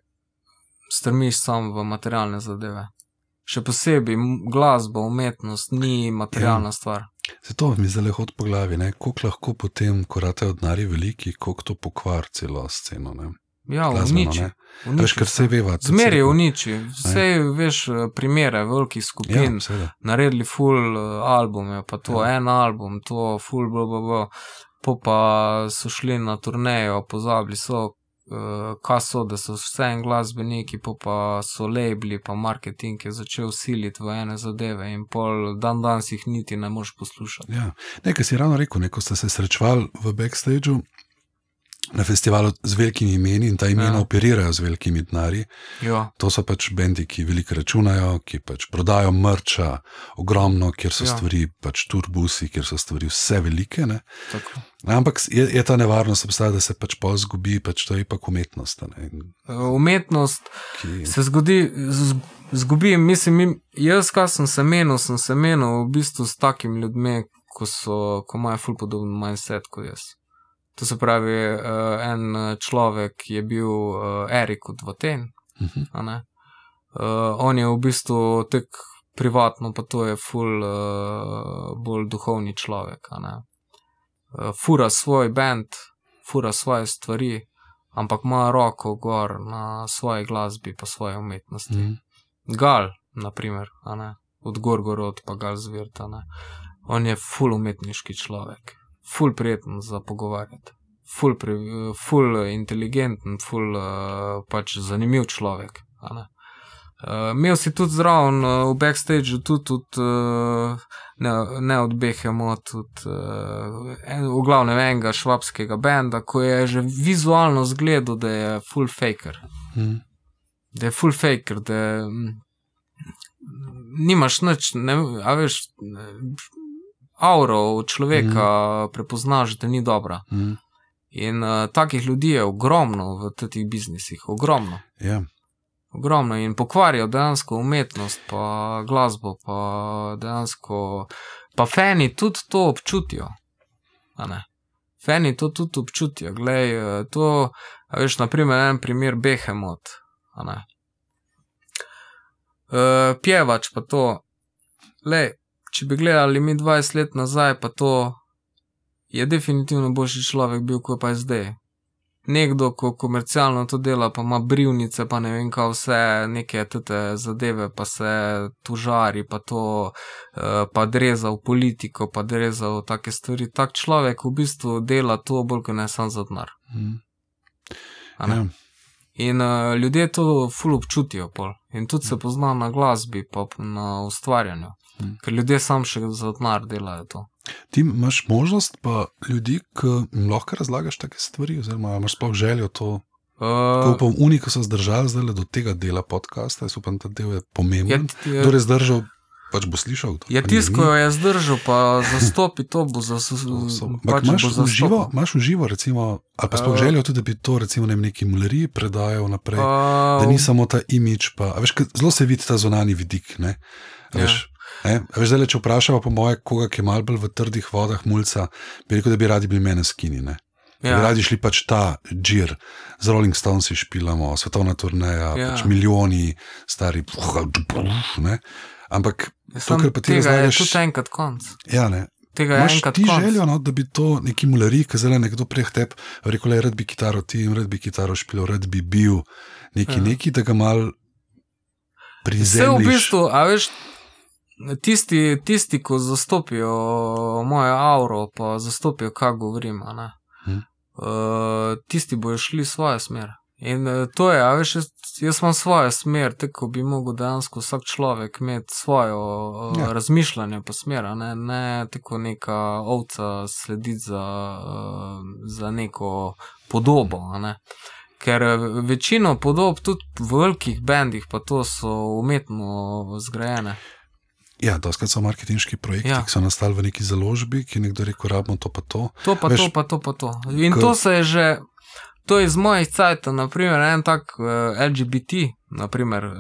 strmiš sam v materialne zadeve. Še posebej glasba, umetnost ni materialna ja. stvar. Zato mi zdaj le hod po glavi, ne? koliko lahko potem, ko rate od nari veliki, koliko to pokvar celo sceno. Ne? Ja, Glasbeno, uniči. ne. A Veš, kar se veva. tudi Zmer je se- uniči. Vse veš, eh, primere velikih skupin, Ja, seveda. naredili full eh, albume, pa to Ja. en album, to full, bla, bla, bla. po pa so šli na turnejo, pozabili so, kaj so, da so vse en glasbeniki, po pa so labeli, pa marketing je začel siliti v ene zadeve in pol dan danes jih niti ne moš poslušati. Ja. Nekaj si ravno rekel, ne, ko ste se srečevali v backstageu. Na festivalu z velikimi imeni in ta imena ja. operirajo z velikimi denarji. Ja. To so pač bendi, ki veliko računajo, ki pač prodajo mrča, ogromno, kjer so Ja. stvari, pač turbusi, kjer so stvari vse velike. Ampak je, je ta nevarnost, obstaja, da se pač pol zgubi, pač to je pa umetnost. In Uh, Umetnost Ki, se zgodi, zgubi, mislim, mi- jaz, kaj sem se menil, sem se menil v bistvu s takimi ljudmi, ko, so, ko imajo ful podoben mindset kot jaz. To se pravi, uh, en eh, človek je bil uh, Erik od Vaten, Mhm. a ne. Uh, on je v bistvu tek privatno, pa to je ful uh, bolj duhovni človek. Uh, fura svoj bend, fura svoje stvari, ampak ima roko gor na svoji glasbi, pa svoje umetnosti. Mhm. Gal, naprimer, od Gorgorod pa Gal Zvirta, ne. On je ful umetniški človek, ful prijeten za pogovarjati, ful, pri, ful inteligenten, ful uh, pač zanimiv človek. Uh, imel si tudi zraven uh, v backstageu, tudi od, uh, ne, ne od Behemot, tudi uh, en, v glavnem enega švabskega benda, ko je že vizualno zgledal, da je full faker Mhm. da je full faker, da mm, nimaš nič, ne, a veš, od človeka mm. prepoznaš, da ni dobra. Mhm. In uh, takih ljudi je ogromno v teh biznisih, ogromno. Ja. Ogromno in pokvarijo dejansko umetnost, pa glasbo, pa dejansko, pa fani tudi to občutijo. Fani to tudi občutijo. Glej, eh, to, veš, naprimer, en primer Behemot. Uh, pjevač pa to, le, če bi gledali mi 20 let nazaj, pa to je definitivno boljši človek bil, kot pa je zdaj. Nekdo, ko komercialno to dela, pa ima brivnice, pa ne vem, kaj vse, neke te zadeve, pa se tužari, pa to, uh, pa dreza v politiko, pa dreza v take stvari. Tak človek v bistvu dela to bolj, kot ne sam za denar. Ne. Ja. In uh, ljudje to ful občutijo, pol. in tudi se pozna na glasbi, pa na ustvarjanju. Mm. Ker ljudje sam še za denar delajo to. Ti imaš možnost, pa ljudi, ki jim lahko razlagaš take stvari, oziroma imaš sploh željo to. Uh, upam, oni, ki so zdržali zdaj do tega dela podcasta, jaz upam, da del je je, pomemben. je, Kdo je zdržal, pač bo slišal. kdo je tisto, ni. jo je zdržal, pa zastopi to bo za To so- Ampak pač imaš bo v živo, zastopal. imaš v živo, recimo, ali pa sploh Uh, željo tudi, da bi to recimo ne neki mulariji predajal naprej. Uh, Da ni samo ta imič, pa veš, zelo se vidi ta zunani vidik. Ne? Ja. Veš, A veš, zdaj, če vprašamo, po moje, koga, ki je mal bolj v trdih vodah, mulca, bi rekel, da bi radi bili mene skini. Ne? Ja. Bi radi šli pač ta džir, z Rolling Stonesi špilamo, svetovna turneja, Ja. pač milijoni, stari, ne? Ampak Sam kar pa ti tega je tudi enkrat konc. ja, ne. Tega je Imaš enkrat ti konc. željo, no, da bi to neki mularij, ki zdaj nekdo prej tep, rekel, je, rad bi kitaro ti, rad bi kitaro špil, rad bi bil neki, Ja. neki da ga mal Vse v prizemljiš. bistvu, a veš, tisti, tisti ko zastopijo mojo auro, pa zastopijo, kaj govorim. Hm. Uh, tisti bojo šli svojo smer. In uh, to je, a veš, jaz, jaz imam svojo smer, tako bi mogel dejansko vsak človek imeti svojo uh, Ja. ja. razmišljanje po smer, ne, ne tako neka ovca slediti za, za neko podobo, ne. Ker eh, večino podob, tudi v velikih bendih, pa to so umetno zgrajene. Ja, doskrat so marketinški projekti, Ja. ki so nastali v neki založbi, ki je nekdo rekel, rabimo to pa to. To pa Veš, to, pa to, pa to. In ko- to se je že, to je iz mojih cajtov, naprimer, en tak uh, LGBT, naprimer, uh,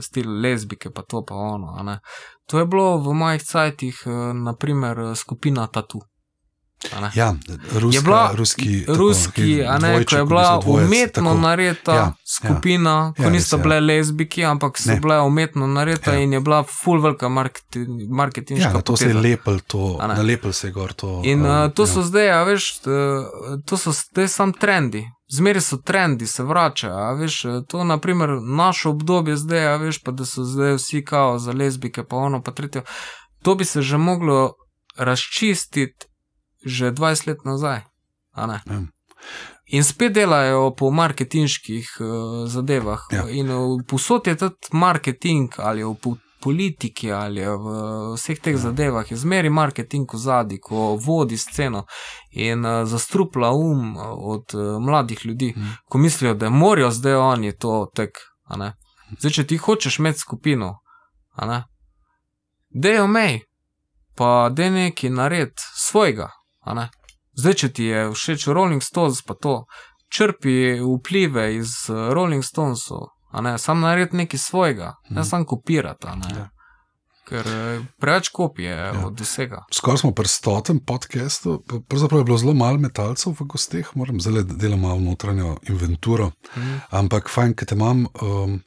stil lezbike, pa to pa ono. To je bilo v mojih cajtih, uh, naprimer, eh, skupina Tatu. Ja, ruska, je bila ruski, ruski, a ne, ko je bila umetno narejena Ja, ja, skupina, ja, ko Ja, niso ja. bile lezbiki, ampak so Ne. bile umetno narejene Ja. ja. in je bila full velika marketing, marketinška Ja, na to se je poteza. lepel, to, nalepel se je gor to. In uh, to ja. so zdaj, a veš, uh, to so zdaj sam trendi. Zmeri so trendi, se vračajo. Veš, eh, to naprimer naše obdobje zdaj, a veš, pa da so zdaj vsi kao za lezbike, pa ono, pa tretje. To bi se že moglo razčistiti že 20 let nazaj. Ja. In spet delajo po marketinških uh, zadevah. Ja. In uh, posod je tudi marketing, ali je v po- politiki, ali je v vseh teh Ja. zadevah, je zmeri marketing v zadnji, ko vodi sceno in uh, zastrupla um od uh, mladih ljudi, Mhm. ko mislijo, da morajo zdaj oni to tek. Zdaj, če ti hočeš imeti skupino, a ne, dejo mej, pa da neki nared svojega. Zdaj, če ti je všeč Rolling Stones, pa to črpi vplive iz eh, Rolling Stonesov, sam naredi nekaj svojega, ne Mhm. sam kopirati. Ja. Ker eh, preveč kopije Ja. ja. od vsega. Skoraj smo pri stotem podkastu, pravzaprav je bilo zelo malo metalcev v gosteh, moram zdaj delati malo notranjo inventuro. Mhm. Ampak fajn, ker te imam. Um,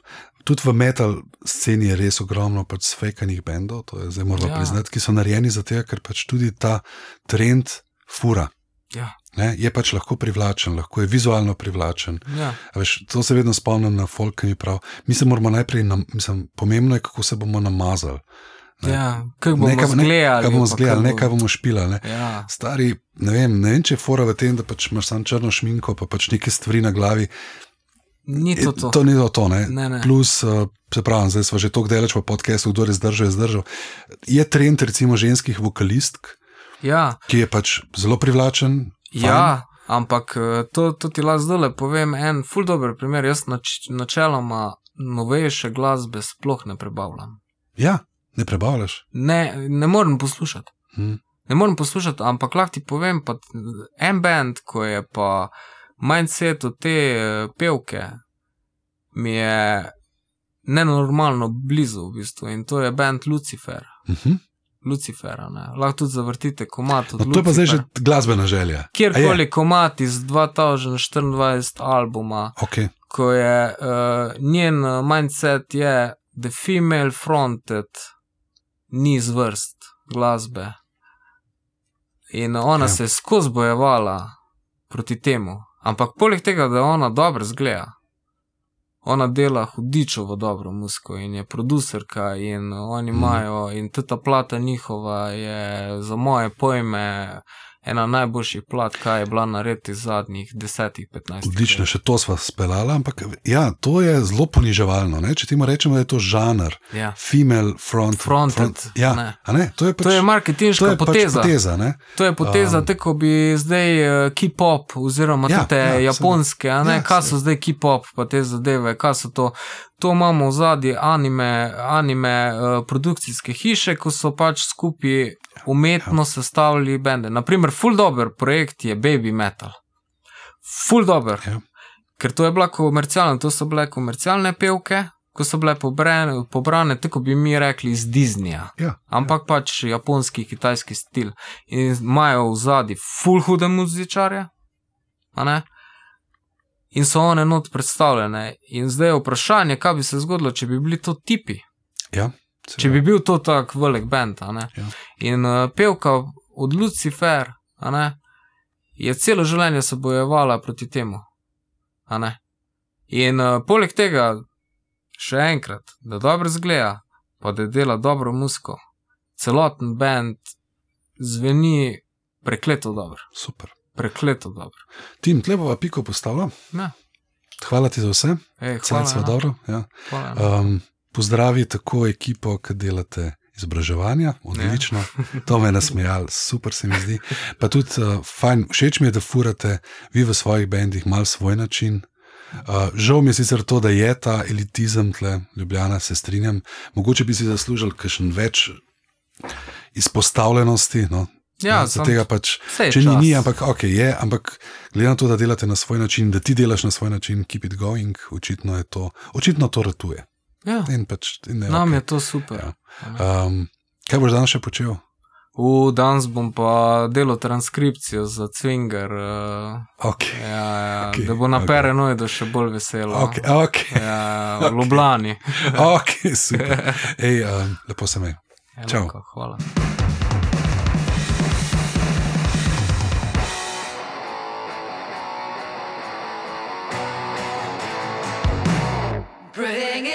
tudi v metal sceni je res ogromno pač svekanih bendov, to je zdaj moramo Ja. priznati, ki so narejeni za to, ker pač tudi ta trend fura. Ja. Ne, je pač lahko privlačen, lahko je vizualno privlačen. Ja. A Veš, to se vedno spomnim na folk, ki mi pravi. Mi se moramo najprej, nam, mislim, pomembno je, kako se bomo namazali. Ne. Ja, kaj bomo Ne, kaj- ne, zgledali. Kaj bomo zgledali, ne bo- kaj bomo špilali. Ne. Ja, Stari, ne vem, ne vem, če je fora v tem, da pač imaš samo črno šminko, pa pač neke stvari na glavi. ni to to. to ni to, to ne. Ne, ne. Plus, uh, se pravi, zdaj smo že tako daleč v podkastu, kdo je zdržal, je zdržal. Je trend, recimo, ženskih vokalistk, Ja, ki je pač zelo privlačen. fajn. ja, ampak eh, to, to ti lahko zdaj le povem. En ful dober primer. Jaz nač, načeloma novejše glasbe sploh ne prebavljam. ja ne prebavljaš. Ne, ne morem poslušati. Hm. Ne morem poslušati, ampak lahko ti povem, pa en band, ko je pa mindset od te eh, pevke, mi je nenormalno blizu v bistvu in to je band Lucifer. Uh -huh. Lucifer, ne. lahko tudi zavrtite komat no, to je pa zdaj že glasbena želja. Kjerkoli komat iz 2024 albuma, Okay. ko je uh, njen eh, mindset je, da female fronted ni iz vrst glasbe. In ona ja. se je skozi bojevala proti temu. Ampak poleg tega, da ona dobro zgleda, ona dela hudičovo dobro muziko in je producerka in oni Mhm. imajo, in tudi ta plata njihova je za moje pojme ena najboljših plat, kaj je bila narediti zadnjih 10-15 Odlično, še to sva speljala, ampak ja, to je zelo poniževalno. Ne? Če ti rečemo, da je to žanr, Ja. female front. Fronted, front, ja, ne. ne, to je pač, To je marketinška to je poteza. Pač poteza ne? To je poteza, Um, tako bi zdaj uh, K-pop, oziroma Ja, te ja, ja, japonske, a ne, Ja, kaj so zdaj K-pop, pa te zadeve, kaj so to. To imamo v zadnji anime, anime uh, produkcijske hiše, ko so pač skupaj umetno ja. sestavljali bende. Naprimer, full dober projekt je Baby Metal. Full dober. Ja. Ker to je bila komercialna, to so bile komercialne pevke, ko so bile pobrane, pobrane tako bi mi rekli iz Disneyja Ja, ampak ja. pač japonski, kitajski stil. In imajo v zadnji full hude muzičarje? In so one not predstavljene. In zdaj je vprašanje, kaj bi se zgodilo, če bi bili to tipi, ja, če bi bil to tak velik bend. Ja. In uh, pevka od Lucifer, ne, je celo življenje se bojevala proti temu. In uh, poleg tega, še enkrat, da dobro zgleda, pa da dela dobro muziko, celoten bend zveni prekleto dobro. super. Prekleto dobro. Tim, tle bova piko postavila. Ja. Hvala ti za vse, Ej, hvala, ja. dobro. Ja. Hvala, ja. Um, pozdravi tako ekipo, ki delate izobraževanja, odlično. To me je nasmejalo, super se mi zdi. Pa tudi uh, fajn, všeč mi je, da furate vi v svojih bendih mal svoj način. Uh, žal mi je sicer to, da je ta elitizem tle, Ljubljana, se strinjam. Mogoče bi si zaslužili kakšen več izpostavljenosti. No. Ja, sam- tega pač, če ni, čas. ni, ampak ok, je. Ampak glede na to, da delate na svoj način, da ti delaš na svoj način, keep it going, očitno je to, očitno to ratuje. Ja, In pač, in ne, nam okej. je to super. Ja. Um, kaj boš danes še počel? V danes bom pa delal transkripcijo za Cvinger, uh, Okay. ja, ja, okay, da bo na okay. Paranoidu še bolj veselo. Okay, okay, Ja, v Ljubljani. okay, super. Ej, um, lepo se me. Čau. Hvala. Bring it